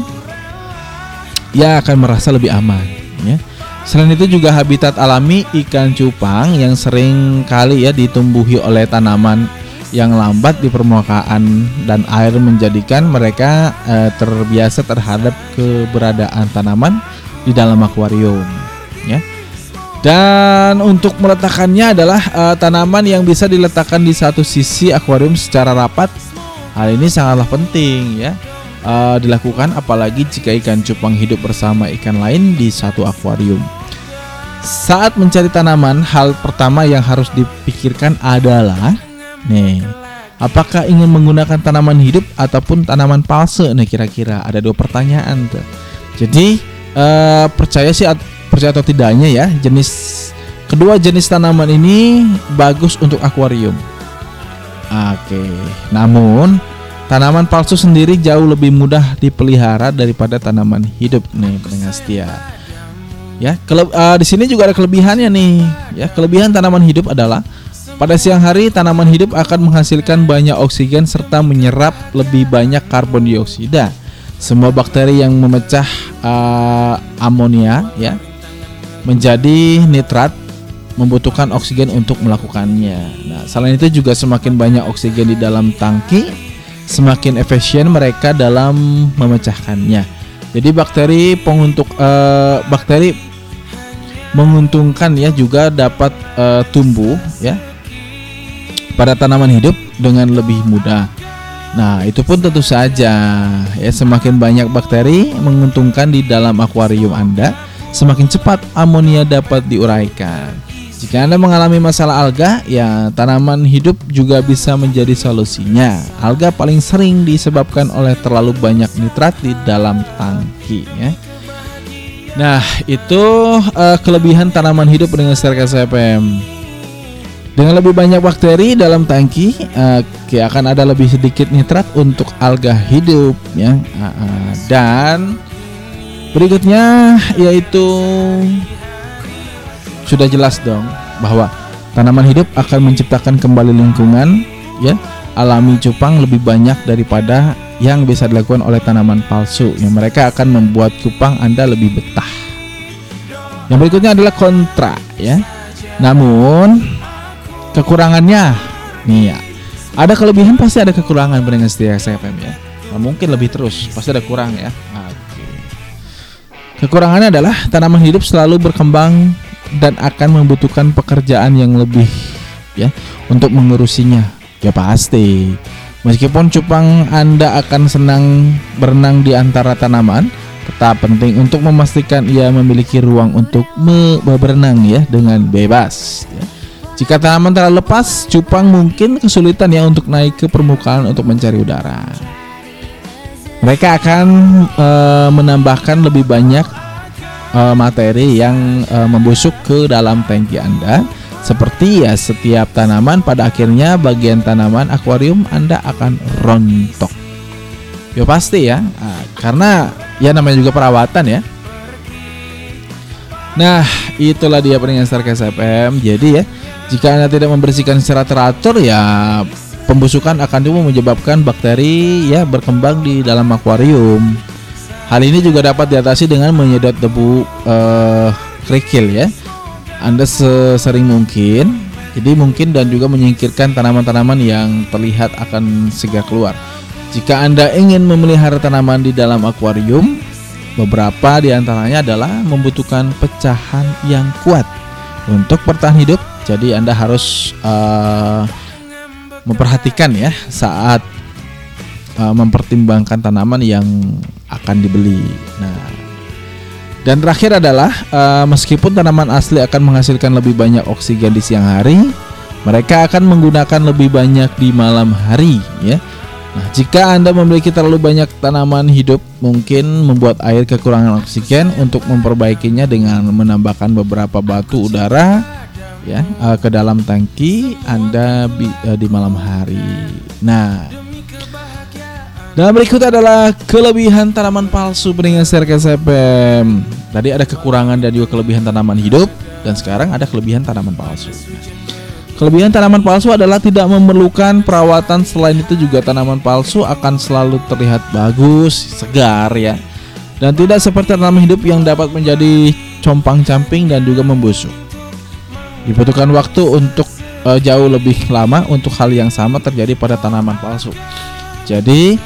ia akan merasa lebih aman, ya. Selain itu juga habitat alami ikan cupang yang sering kali ya ditumbuhi oleh tanaman yang lambat di permukaan dan air menjadikan mereka eh, terbiasa terhadap keberadaan tanaman di dalam akuarium ya. Dan untuk meletakkannya adalah eh, tanaman yang bisa diletakkan di satu sisi akuarium secara rapat. Hal ini sangatlah penting ya eh, dilakukan apalagi jika ikan cupang hidup bersama ikan lain di satu akuarium. Saat mencari tanaman, hal pertama yang harus dipikirkan adalah nih, apakah ingin menggunakan tanaman hidup ataupun tanaman palsu? Nih kira-kira ada dua pertanyaan tuh. Jadi eh, percaya sih percaya atau tidaknya ya, jenis kedua jenis tanaman ini bagus untuk akuarium. Oke, namun tanaman palsu sendiri jauh lebih mudah dipelihara daripada tanaman hidup nih pendengar setia. Ya, kele- eh, di sini juga ada kelebihannya nih. Ya, kelebihan tanaman hidup adalah pada siang hari tanaman hidup akan menghasilkan banyak oksigen serta menyerap lebih banyak karbon dioksida. Semua bakteri yang memecah eh, amonia ya menjadi nitrat membutuhkan oksigen untuk melakukannya. Nah, selain itu juga semakin banyak oksigen di dalam tangki, semakin efisien mereka dalam memecahkannya. Jadi bakteri penguntuk eh, bakteri menguntungkan ya juga dapat eh, tumbuh ya pada tanaman hidup dengan lebih mudah. Nah, itu pun tentu saja ya semakin banyak bakteri menguntungkan di dalam akuarium Anda, semakin cepat amonia dapat diuraikan. Jika Anda mengalami masalah alga, ya tanaman hidup juga bisa menjadi solusinya. Alga paling sering disebabkan oleh terlalu banyak nitrat di dalam tangki ya. Nah, itu eh, kelebihan tanaman hidup dengan Sterkas FM. Dengan lebih banyak bakteri dalam tangki, oke, akan ada lebih sedikit nitrat untuk alga hidup, ya. Ah, ah. Dan berikutnya yaitu sudah jelas dong bahwa tanaman hidup akan menciptakan kembali lingkungan, ya, alami cupang lebih banyak daripada yang bisa dilakukan oleh tanaman palsu. Yang mereka akan membuat cupang Anda lebih betah. Yang berikutnya adalah kontra ya. Namun kekurangannya nih ya. Ada kelebihan pasti ada kekurangan dengan setia SFM ya. Nah, mungkin lebih terus, pasti ada kurang ya. Oke. Kekurangannya adalah tanaman hidup selalu berkembang dan akan membutuhkan pekerjaan yang lebih ya untuk mengurusinya. Ya pasti. Meskipun cupang Anda akan senang berenang di antara tanaman, tetap penting untuk memastikan ia memiliki ruang untuk berenang ya dengan bebas. ya. Jika tanaman terlalu lepas, cupang mungkin kesulitan ya untuk naik ke permukaan untuk mencari udara. Mereka akan eh, menambahkan lebih banyak eh, materi yang eh, membusuk ke dalam tangki Anda. Seperti ya setiap tanaman pada akhirnya bagian tanaman akuarium Anda akan rontok. Ya pasti ya, Ah, karena ya namanya juga perawatan ya. Nah, itulah dia peringatan Starcast FM. Jadi ya, jika Anda tidak membersihkan secara teratur ya pembusukan akan cuma menyebabkan bakteri ya berkembang di dalam akuarium. Hal ini juga dapat diatasi dengan menyedot debu eh, kerikil ya. Anda sesering mungkin. Jadi mungkin dan juga menyingkirkan tanaman-tanaman yang terlihat akan segera keluar. Jika Anda ingin memelihara tanaman di dalam akuarium, beberapa di antaranya adalah membutuhkan pecahan yang kuat untuk bertahan hidup. Jadi Anda harus eh, memperhatikan ya saat eh, mempertimbangkan tanaman yang akan dibeli. Nah, dan terakhir adalah eh, meskipun tanaman asli akan menghasilkan lebih banyak oksigen di siang hari, mereka akan menggunakan lebih banyak di malam hari ya. Nah, jika Anda memiliki terlalu banyak tanaman hidup, mungkin membuat air kekurangan oksigen untuk memperbaikinya dengan menambahkan beberapa batu udara ya eh, ke dalam tangki Anda bi- eh, di malam hari. Nah, dan berikut adalah kelebihan tanaman palsu dengan Serkes FM. Tadi ada kekurangan dan juga kelebihan tanaman hidup dan sekarang ada kelebihan tanaman palsu. Kelebihan tanaman palsu adalah tidak memerlukan perawatan. Selain itu juga tanaman palsu akan selalu terlihat bagus, segar ya. Dan tidak seperti tanaman hidup yang dapat menjadi compang-camping dan juga membusuk. Dibutuhkan waktu untuk eh, jauh lebih lama untuk hal yang sama terjadi pada tanaman palsu. Jadi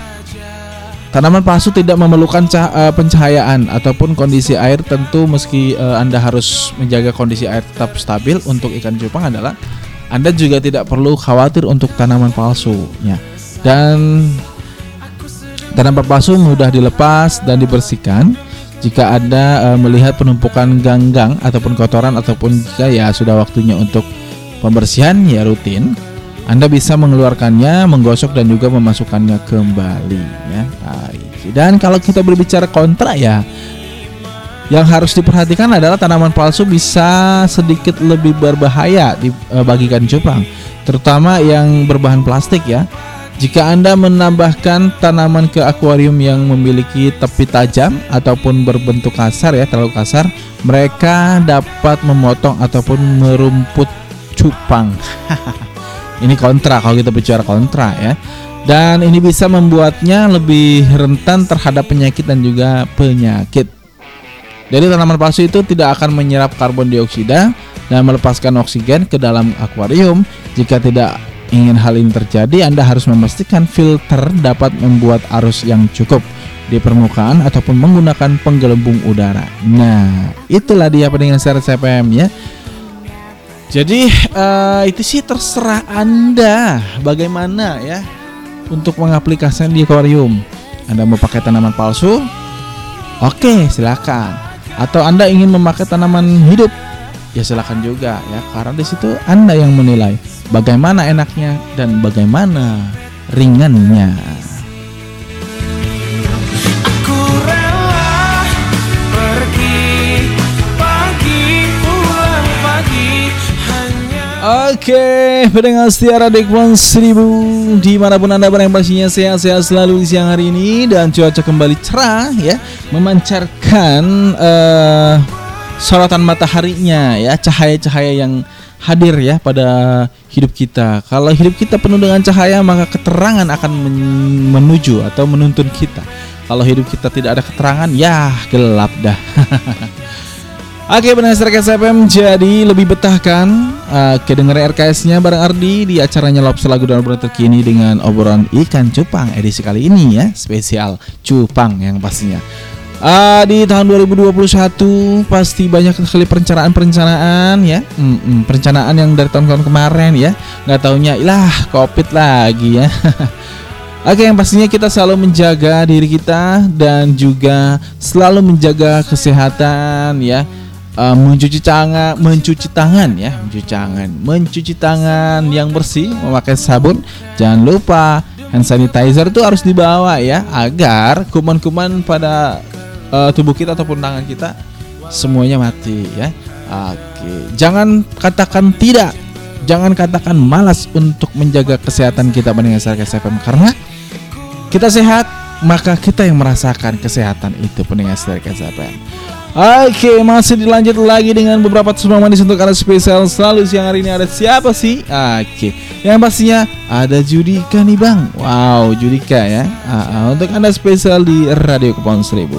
tanaman palsu tidak memerlukan cah- eh, pencahayaan ataupun kondisi air tentu meski eh, Anda harus menjaga kondisi air tetap stabil untuk ikan cupang adalah anda juga tidak perlu khawatir untuk tanaman palsu ya. Dan tanaman palsu mudah dilepas dan dibersihkan jika Anda eh, melihat penumpukan ganggang ataupun kotoran ataupun jika ya sudah waktunya untuk pembersihan ya rutin. Anda bisa mengeluarkannya, menggosok dan juga memasukkannya kembali ya. Dan kalau kita berbicara kontra ya yang harus diperhatikan adalah tanaman palsu bisa sedikit lebih berbahaya dibagikan cupang, terutama yang berbahan plastik ya. Jika Anda menambahkan tanaman ke akuarium yang memiliki tepi tajam ataupun berbentuk kasar ya, terlalu kasar, mereka dapat memotong ataupun merumput cupang. ini kontra kalau kita bicara kontra ya. Dan ini bisa membuatnya lebih rentan terhadap penyakit dan juga penyakit. Jadi tanaman palsu itu tidak akan menyerap karbon dioksida dan melepaskan oksigen ke dalam akuarium. Jika tidak ingin hal ini terjadi, Anda harus memastikan filter dapat membuat arus yang cukup di permukaan ataupun menggunakan penggelembung udara. Nah, itulah dia pendengar secara CPM ya. Jadi eh, itu sih terserah Anda bagaimana ya untuk mengaplikasikan di akuarium. Anda mau pakai tanaman palsu? Oke, silakan atau Anda ingin memakai tanaman hidup, ya silakan juga ya. Karena di situ Anda yang menilai bagaimana enaknya dan bagaimana ringannya. Oke, okay, pendengar setia Radik One Seribu Di mana pun Anda berada pastinya sehat-sehat selalu di siang hari ini Dan cuaca kembali cerah ya Memancarkan uh, sorotan mataharinya ya Cahaya-cahaya yang hadir ya pada hidup kita. Kalau hidup kita penuh dengan cahaya maka keterangan akan men- menuju atau menuntun kita. Kalau hidup kita tidak ada keterangan ya gelap dah. Oke benar RKS FM jadi lebih betah kan? Uh, Kedengeran RKS-nya bareng Ardi Di acaranya Lobster Lagu dan Obrolan terkini Dengan obrolan ikan cupang edisi kali ini ya. Spesial cupang yang pastinya Ah, Di tahun 2021 Pasti banyak sekali perencanaan-perencanaan ya Mm-mm, Perencanaan yang dari tahun-tahun kemarin ya nggak taunya ilah covid lagi ya Oke, yang pastinya kita selalu menjaga diri kita dan juga selalu menjaga kesehatan ya. Eh, mencuci tangan, mencuci tangan ya, mencuci tangan, mencuci tangan yang bersih, memakai sabun. Jangan lupa hand sanitizer itu harus dibawa ya, agar kuman-kuman pada eh, tubuh kita ataupun tangan kita semuanya mati ya. Oke, jangan katakan tidak, jangan katakan malas untuk menjaga kesehatan kita mendengar SFM karena kita sehat maka kita yang merasakan kesehatan itu pendengar setia KSFM Oke masih dilanjut lagi dengan beberapa tsunami manis untuk anda spesial selalu siang hari ini. Ada siapa sih? Oke yang pastinya ada Judika nih bang. Wow Judika ya. Ah, untuk anda spesial di Radio Kepulauan Seribu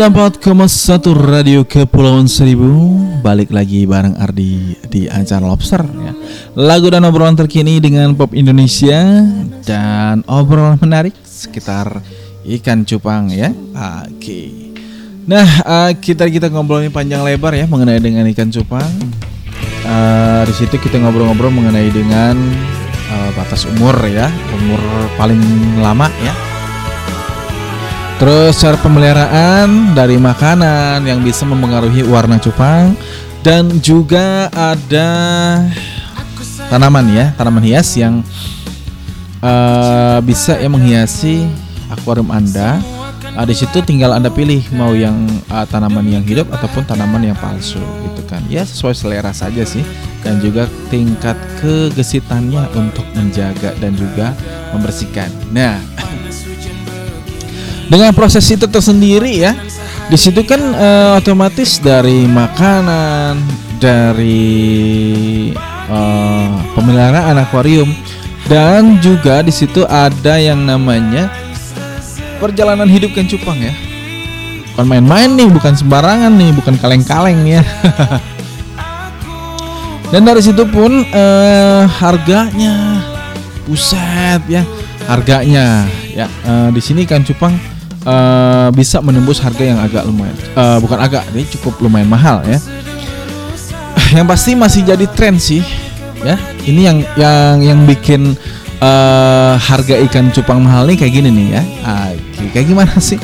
94,1 Radio Kepulauan Seribu. Balik lagi bareng Ardi di acara Lobster ya. Lagu dan obrolan terkini dengan pop Indonesia Dan obrolan menarik sekitar ikan cupang ya. Oke. Nah eh, kita kita ngobrolin panjang lebar ya mengenai dengan ikan cupang. Eh, Di situ kita ngobrol-ngobrol mengenai dengan eh, batas umur ya Umur paling lama ya Terus cara pemeliharaan dari makanan yang bisa mempengaruhi warna cupang dan juga ada tanaman ya, tanaman hias yang eh, bisa ya menghiasi akuarium Anda. Ah, di situ tinggal Anda pilih mau yang ah, tanaman yang hidup ataupun tanaman yang palsu gitu kan. Ya sesuai selera saja sih dan juga tingkat kegesitannya untuk menjaga dan juga membersihkan. Nah, dengan proses itu tersendiri ya di situ kan eh, otomatis dari makanan dari eh, pemeliharaan akuarium dan juga di situ ada yang namanya perjalanan hidup kan cupang ya. Bukan main-main nih bukan sembarangan nih bukan kaleng-kaleng nih ya. Dan dari situ pun eh, harganya buset ya harganya ya eh, di sini kan cupang eh, bisa menembus harga yang agak lumayan eh, bukan agak ini cukup lumayan mahal ya yang pasti masih jadi tren sih ya ini yang yang yang bikin eh, harga ikan cupang mahal nih kayak gini nih ya. Oke, kayak gimana sih?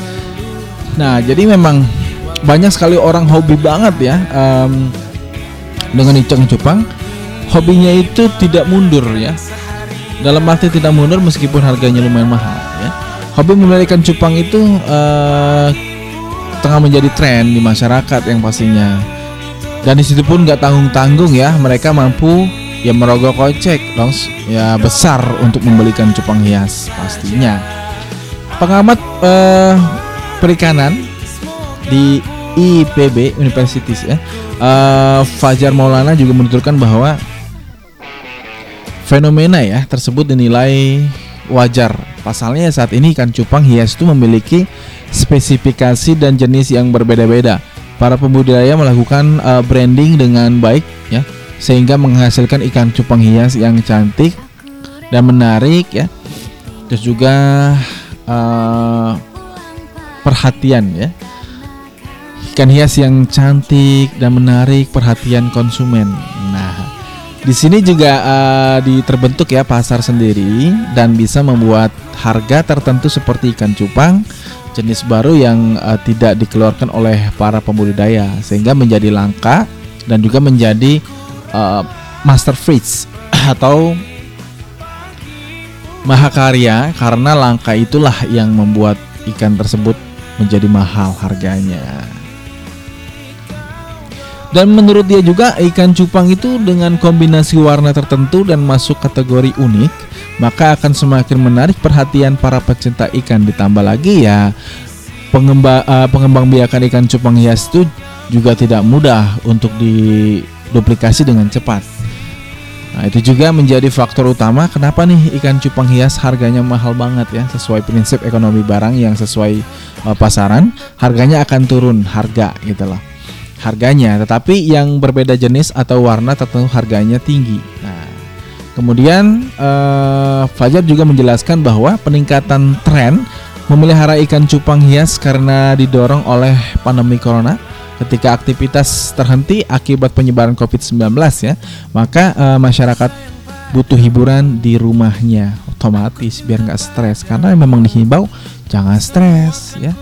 Nah, jadi memang banyak sekali orang hobi banget ya em, dengan ikan cupang. Hobinya itu tidak mundur ya. Dalam arti tidak mundur meskipun harganya lumayan mahal. Hobi memelihara ikan cupang itu eh, tengah menjadi tren di masyarakat yang pastinya. Dan di situ pun nggak tanggung tanggung ya, mereka mampu ya merogoh kocek dong ya besar untuk membelikan cupang hias pastinya. Pengamat eh, perikanan di IPB Universities ya, eh, Fajar Maulana juga menuturkan bahwa fenomena ya tersebut dinilai wajar. Pasalnya saat ini ikan cupang hias itu memiliki spesifikasi dan jenis yang berbeda-beda. Para pembudidaya melakukan uh, branding dengan baik ya sehingga menghasilkan ikan cupang hias yang cantik dan menarik ya. Terus juga uh, perhatian ya. Ikan hias yang cantik dan menarik perhatian konsumen. Nah, di sini juga uh, di terbentuk ya pasar sendiri dan bisa membuat harga tertentu seperti ikan cupang jenis baru yang uh, tidak dikeluarkan oleh para pembudidaya sehingga menjadi langka dan juga menjadi uh, master freeze atau mahakarya karena langka itulah yang membuat ikan tersebut menjadi mahal harganya. Dan menurut dia juga ikan cupang itu dengan kombinasi warna tertentu dan masuk kategori unik, maka akan semakin menarik perhatian para pecinta ikan. Ditambah lagi ya pengembang eh, pengembang biakan ikan cupang hias itu juga tidak mudah untuk diduplikasi dengan cepat. Nah, itu juga menjadi faktor utama kenapa nih ikan cupang hias harganya mahal banget ya sesuai prinsip ekonomi barang yang sesuai eh, pasaran harganya akan turun harga gitu loh harganya tetapi yang berbeda jenis atau warna tertentu harganya tinggi. Nah kemudian eh, Fajar juga menjelaskan bahwa peningkatan tren memelihara ikan cupang hias karena didorong oleh pandemi corona. Ketika aktivitas terhenti akibat penyebaran COVID-19 ya maka eh, masyarakat butuh hiburan di rumahnya otomatis biar nggak stres. Karena memang dihimbau jangan stres ya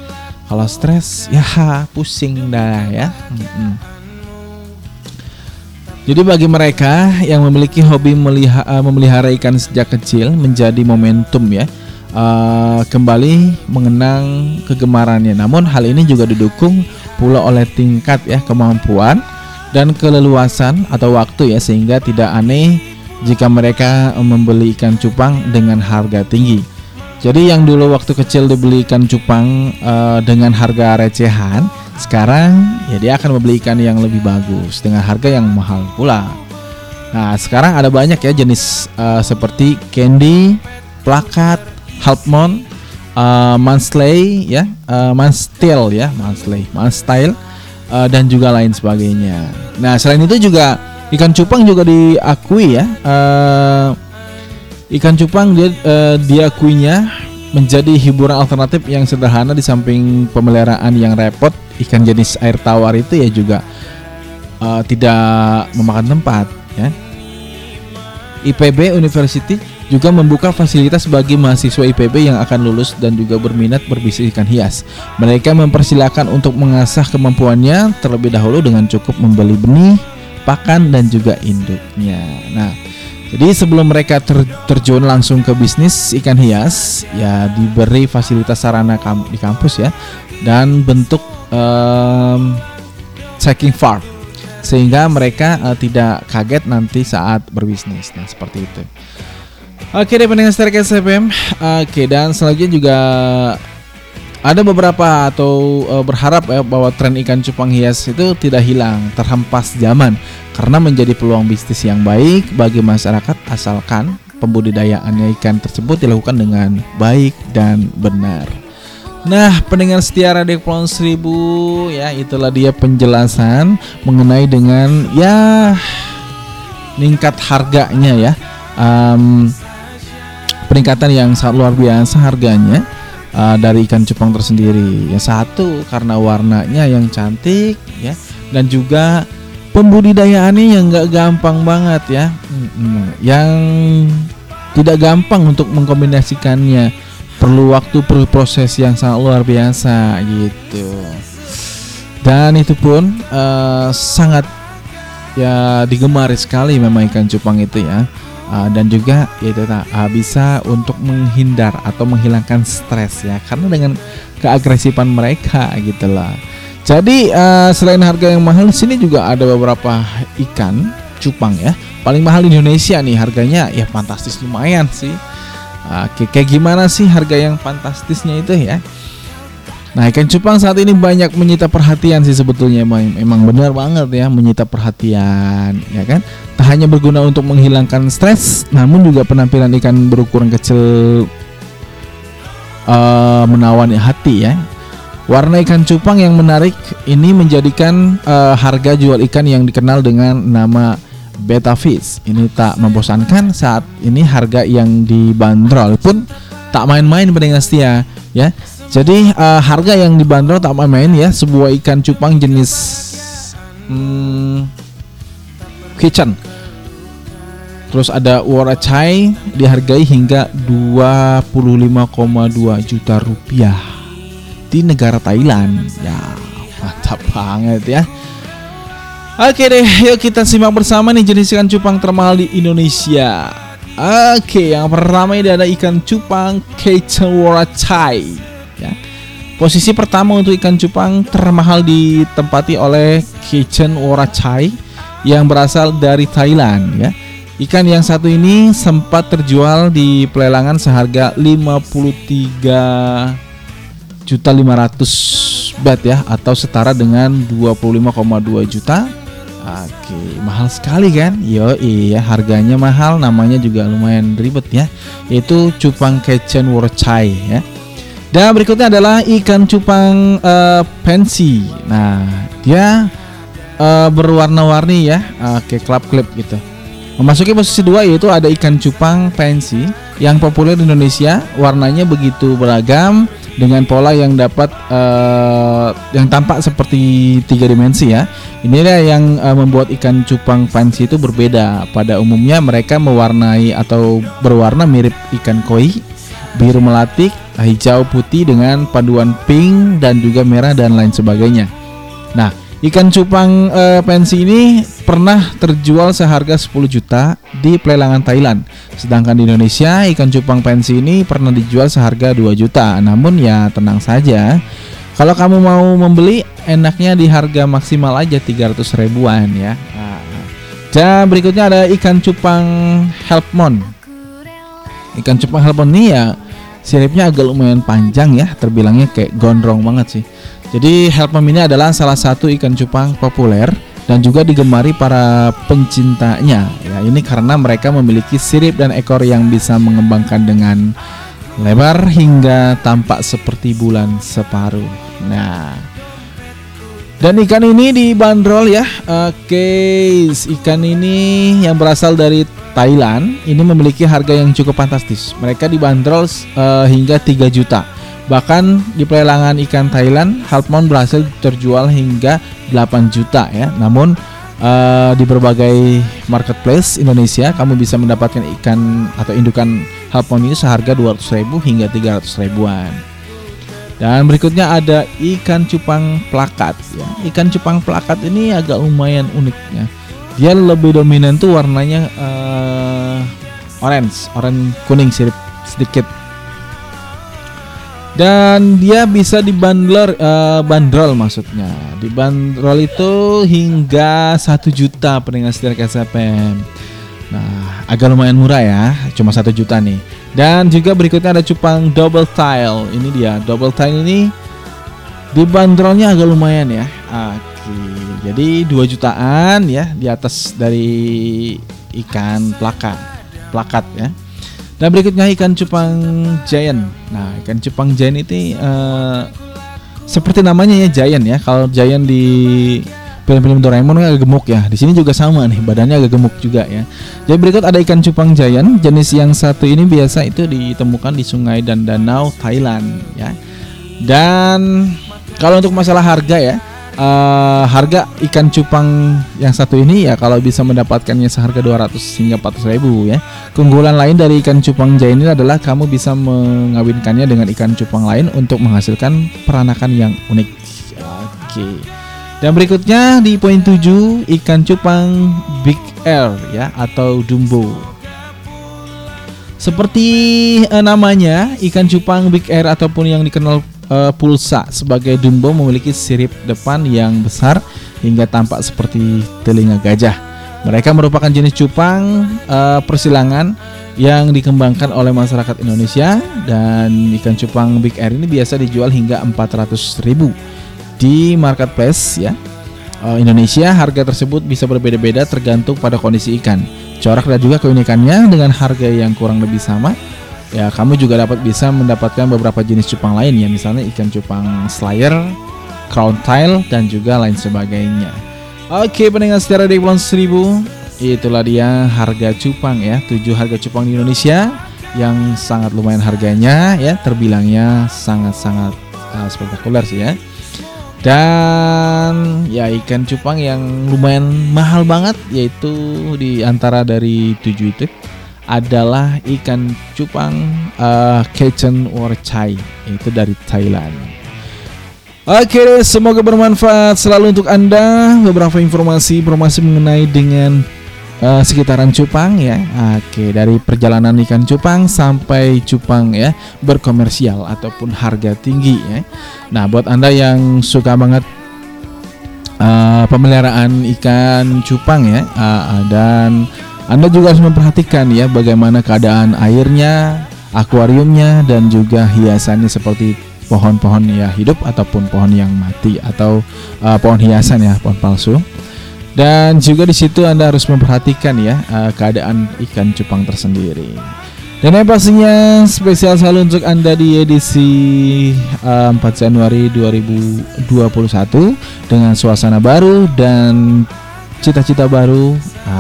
kalau stres ya pusing dah ya Mm-mm. jadi bagi mereka yang memiliki hobi meliha- eh, memelihara ikan sejak kecil menjadi momentum ya eh, kembali mengenang kegemarannya. Namun hal ini juga didukung pula oleh tingkat ya kemampuan dan keleluasan atau waktu ya sehingga tidak aneh jika mereka membeli ikan cupang dengan harga tinggi. Jadi yang dulu waktu kecil dibeli ikan cupang eh, dengan harga recehan, sekarang ya dia akan membeli ikan yang lebih bagus dengan harga yang mahal pula. Nah, sekarang ada banyak ya jenis eh, seperti candy, plakat, halfmon, uh, mansley ya, uh, manstil ya, mansley, manstyle uh, dan juga lain sebagainya. Nah, selain itu juga ikan cupang juga diakui ya. uh, ikan cupang dia uh, diakuinya menjadi hiburan alternatif yang sederhana di samping pemeliharaan yang repot. Ikan jenis air tawar itu ya juga uh, tidak memakan tempat ya. IPB University juga membuka fasilitas bagi mahasiswa IPB yang akan lulus dan juga berminat berbisnis ikan hias. Mereka mempersilahkan untuk mengasah kemampuannya terlebih dahulu dengan cukup membeli benih, pakan dan juga induknya. Nah, jadi sebelum mereka ter- terjun langsung ke bisnis ikan hias, ya diberi fasilitas sarana kam- di kampus ya dan bentuk em, checking farm sehingga mereka eh, tidak kaget nanti saat berbisnis. Nah, seperti itu. Oke deh pendengar FM Oke dan selanjutnya juga ada beberapa atau eh, berharap ya bahwa tren ikan cupang hias itu tidak hilang terhempas zaman karena menjadi peluang bisnis yang baik bagi masyarakat asalkan pembudidayaannya ikan tersebut dilakukan dengan baik dan benar. Nah, pendengar setia Radio Kepulauan Seribu ya itulah dia penjelasan mengenai dengan ya meningkat harganya ya. Em, peningkatan yang sangat luar biasa harganya uh, dari ikan cupang tersendiri. Yang satu karena warnanya yang cantik ya dan juga pembudidayaannya yang nggak gampang banget ya. Yang Tidak gampang untuk mengkombinasikannya. Perlu waktu, perlu proses yang sangat luar biasa gitu. Dan itu pun eh, sangat ya digemari sekali memang ikan cupang itu ya. Ah, dan juga yaitu tak ah, bisa untuk menghindar atau menghilangkan stres ya karena dengan keagresifan mereka gitu lah. Jadi eh, selain harga yang mahal di sini juga ada beberapa ikan cupang ya. Paling mahal di Indonesia nih harganya ya fantastis lumayan sih. Oke, kayak gimana sih harga yang fantastisnya itu ya? Nah ikan cupang saat ini banyak menyita perhatian sih sebetulnya emang, emang benar banget ya menyita perhatian ya kan? Tak hanya berguna untuk menghilangkan stres namun juga penampilan ikan berukuran kecil eh, menawan hati ya. Warna ikan cupang yang menarik ini menjadikan eh, harga jual ikan yang dikenal dengan nama beta fish. Ini tak membosankan saat ini harga yang dibanderol pun tak main-main pendengar setia ya jadi eh, harga yang dibanderol tak main-main ya sebuah ikan cupang jenis hmm, kitchen. Terus ada Warachai dihargai hingga 25,2 juta rupiah di negara Thailand. Ya, mantap banget ya. Oke deh, yuk kita simak bersama nih jenis ikan cupang termahal di Indonesia. Oke, yang pertama ini ada ikan cupang Kitchen Warachai. Ya. Posisi pertama untuk ikan cupang termahal ditempati oleh Kitchen Warachai yang berasal dari Thailand ya. Ikan yang satu ini sempat terjual di pelelangan seharga 53 juta 500 bat ya atau setara dengan 25,2 juta. Oke, mahal sekali kan? Yo iya, harganya mahal, namanya juga lumayan ribet ya. Yaitu cupang Kitchen Warachai ya. Dan berikutnya adalah ikan cupang eh, pensi. Nah, dia eh, berwarna-warni ya, eh, kayak klip-klip gitu. Memasuki posisi dua yaitu ada ikan cupang pensi yang populer di Indonesia. Warnanya begitu beragam dengan pola yang dapat eh, yang tampak seperti tiga dimensi ya. Inilah yang eh, membuat ikan cupang pensi itu berbeda. Pada umumnya mereka mewarnai atau berwarna mirip ikan koi, biru melatik, hijau putih dengan paduan pink dan juga merah dan lain sebagainya. Nah, ikan cupang eh, pensi ini pernah terjual seharga 10 juta di pelelangan Thailand. Sedangkan di Indonesia ikan cupang pensi ini pernah dijual seharga 2 juta. Namun ya tenang saja. Kalau kamu mau membeli enaknya di harga maksimal aja 300 ribuan ya. Nah, dan berikutnya ada ikan cupang helpmon. Ikan cupang helpmon ini ya siripnya agak lumayan panjang ya, terbilangnya kayak gondrong banget sih. Jadi helpmon ini adalah salah satu ikan cupang populer dan juga digemari para pencintanya. Ya, ini karena mereka memiliki sirip dan ekor yang bisa mengembangkan dengan lebar hingga tampak seperti bulan separuh. Nah, dan ikan ini dibanderol ya. Oke, ikan ini yang berasal dari Thailand ini memiliki harga yang cukup fantastis. Mereka dibanderol eh, hingga 3 juta. Bahkan di pelelangan ikan Thailand, Halpmon berhasil terjual hingga 8 juta ya. Namun eh, di berbagai marketplace Indonesia kamu bisa mendapatkan ikan atau indukan Halpmon ini seharga 200.000 hingga 300 ribuan. Dan berikutnya ada ikan cupang plakat ya. Ikan cupang plakat ini agak lumayan unik ya. Dia lebih dominan tuh warnanya eh, orange, orange kuning sirip sedikit. Dan dia bisa dibanderol eh, bandrol maksudnya. Dibanderol itu hingga 1 juta pendengar setir KSFM. Nah, agak lumayan murah ya, cuma satu juta nih. Dan juga berikutnya ada cupang double tile. Ini dia, double tile ini dibanderolnya agak lumayan ya. Oke, jadi 2 jutaan ya di atas dari ikan plakat, plakat ya. Dan berikutnya ikan cupang giant. Nah, ikan cupang giant itu eh, seperti namanya ya giant ya. Kalau giant di film-film Doraemon agak gemuk ya. Di sini juga sama nih, badannya agak gemuk juga ya. Jadi berikut ada ikan cupang giant. Jenis yang satu ini biasa itu ditemukan di sungai dan danau Thailand ya. Dan kalau untuk masalah harga ya, eh, harga ikan cupang yang satu ini ya kalau bisa mendapatkannya seharga 200 hingga 400 ribu ya. Keunggulan lain dari ikan cupang jaya ini adalah kamu bisa mengawinkannya dengan ikan cupang lain untuk menghasilkan peranakan yang unik. Oke. Dan berikutnya di poin 7 ikan cupang Big Air ya atau Dumbo. Seperti eh, namanya, ikan cupang Big Air ataupun yang dikenal eh, pulsa sebagai Dumbo memiliki sirip depan yang besar hingga tampak seperti telinga gajah. Mereka merupakan jenis cupang eh, persilangan yang dikembangkan oleh masyarakat Indonesia dan ikan cupang Big Air ini biasa dijual hingga 400.000 di marketplace ya. Eh, Indonesia harga tersebut bisa berbeda-beda tergantung pada kondisi ikan. Corak dan juga keunikannya dengan harga yang kurang lebih sama. Ya, kamu juga dapat bisa mendapatkan beberapa jenis cupang lain ya, misalnya ikan cupang slayer, crown tail dan juga lain sebagainya. Oke, pendengar secara di Pulau Seribu, itulah dia harga cupang ya, 7 harga cupang di Indonesia yang sangat lumayan harganya ya, terbilangnya sangat-sangat uh, spektakuler sih ya. Dan ya ikan cupang yang lumayan mahal banget yaitu di antara dari tujuh itu adalah ikan cupang uh, Kecen Warchai itu dari Thailand. Oke, semoga bermanfaat selalu untuk Anda beberapa informasi informasi mengenai dengan eh, sekitaran cupang ya. Oke, dari perjalanan ikan cupang sampai cupang ya berkomersial ataupun harga tinggi ya. Nah, buat Anda yang suka banget eh, pemeliharaan ikan cupang ya eh, dan Anda juga harus memperhatikan ya bagaimana keadaan airnya, akuariumnya dan juga hiasannya seperti pohon-pohon ya hidup ataupun pohon yang mati atau eh, pohon hiasan ya, pohon palsu. Dan juga di situ Anda harus memperhatikan ya eh, keadaan ikan cupang tersendiri. Dan yang pastinya spesial selalu untuk Anda di edisi eh, 4 Januari 2021 dengan suasana baru dan cita-cita baru.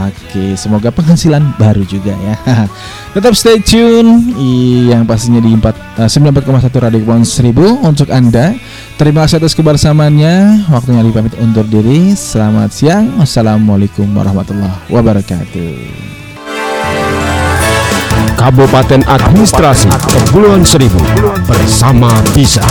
Oke, semoga penghasilan baru juga ya. Tetap stay tune i- yang pastinya di 4 eh, 94,1 Radio Kepulauan Seribu untuk Anda. Terima kasih atas kebersamaannya. Waktunya dipamit undur diri. Selamat siang. Wassalamualaikum warahmatullahi wabarakatuh. Kabupaten Administrasi Kepulauan Seribu bersama bisa.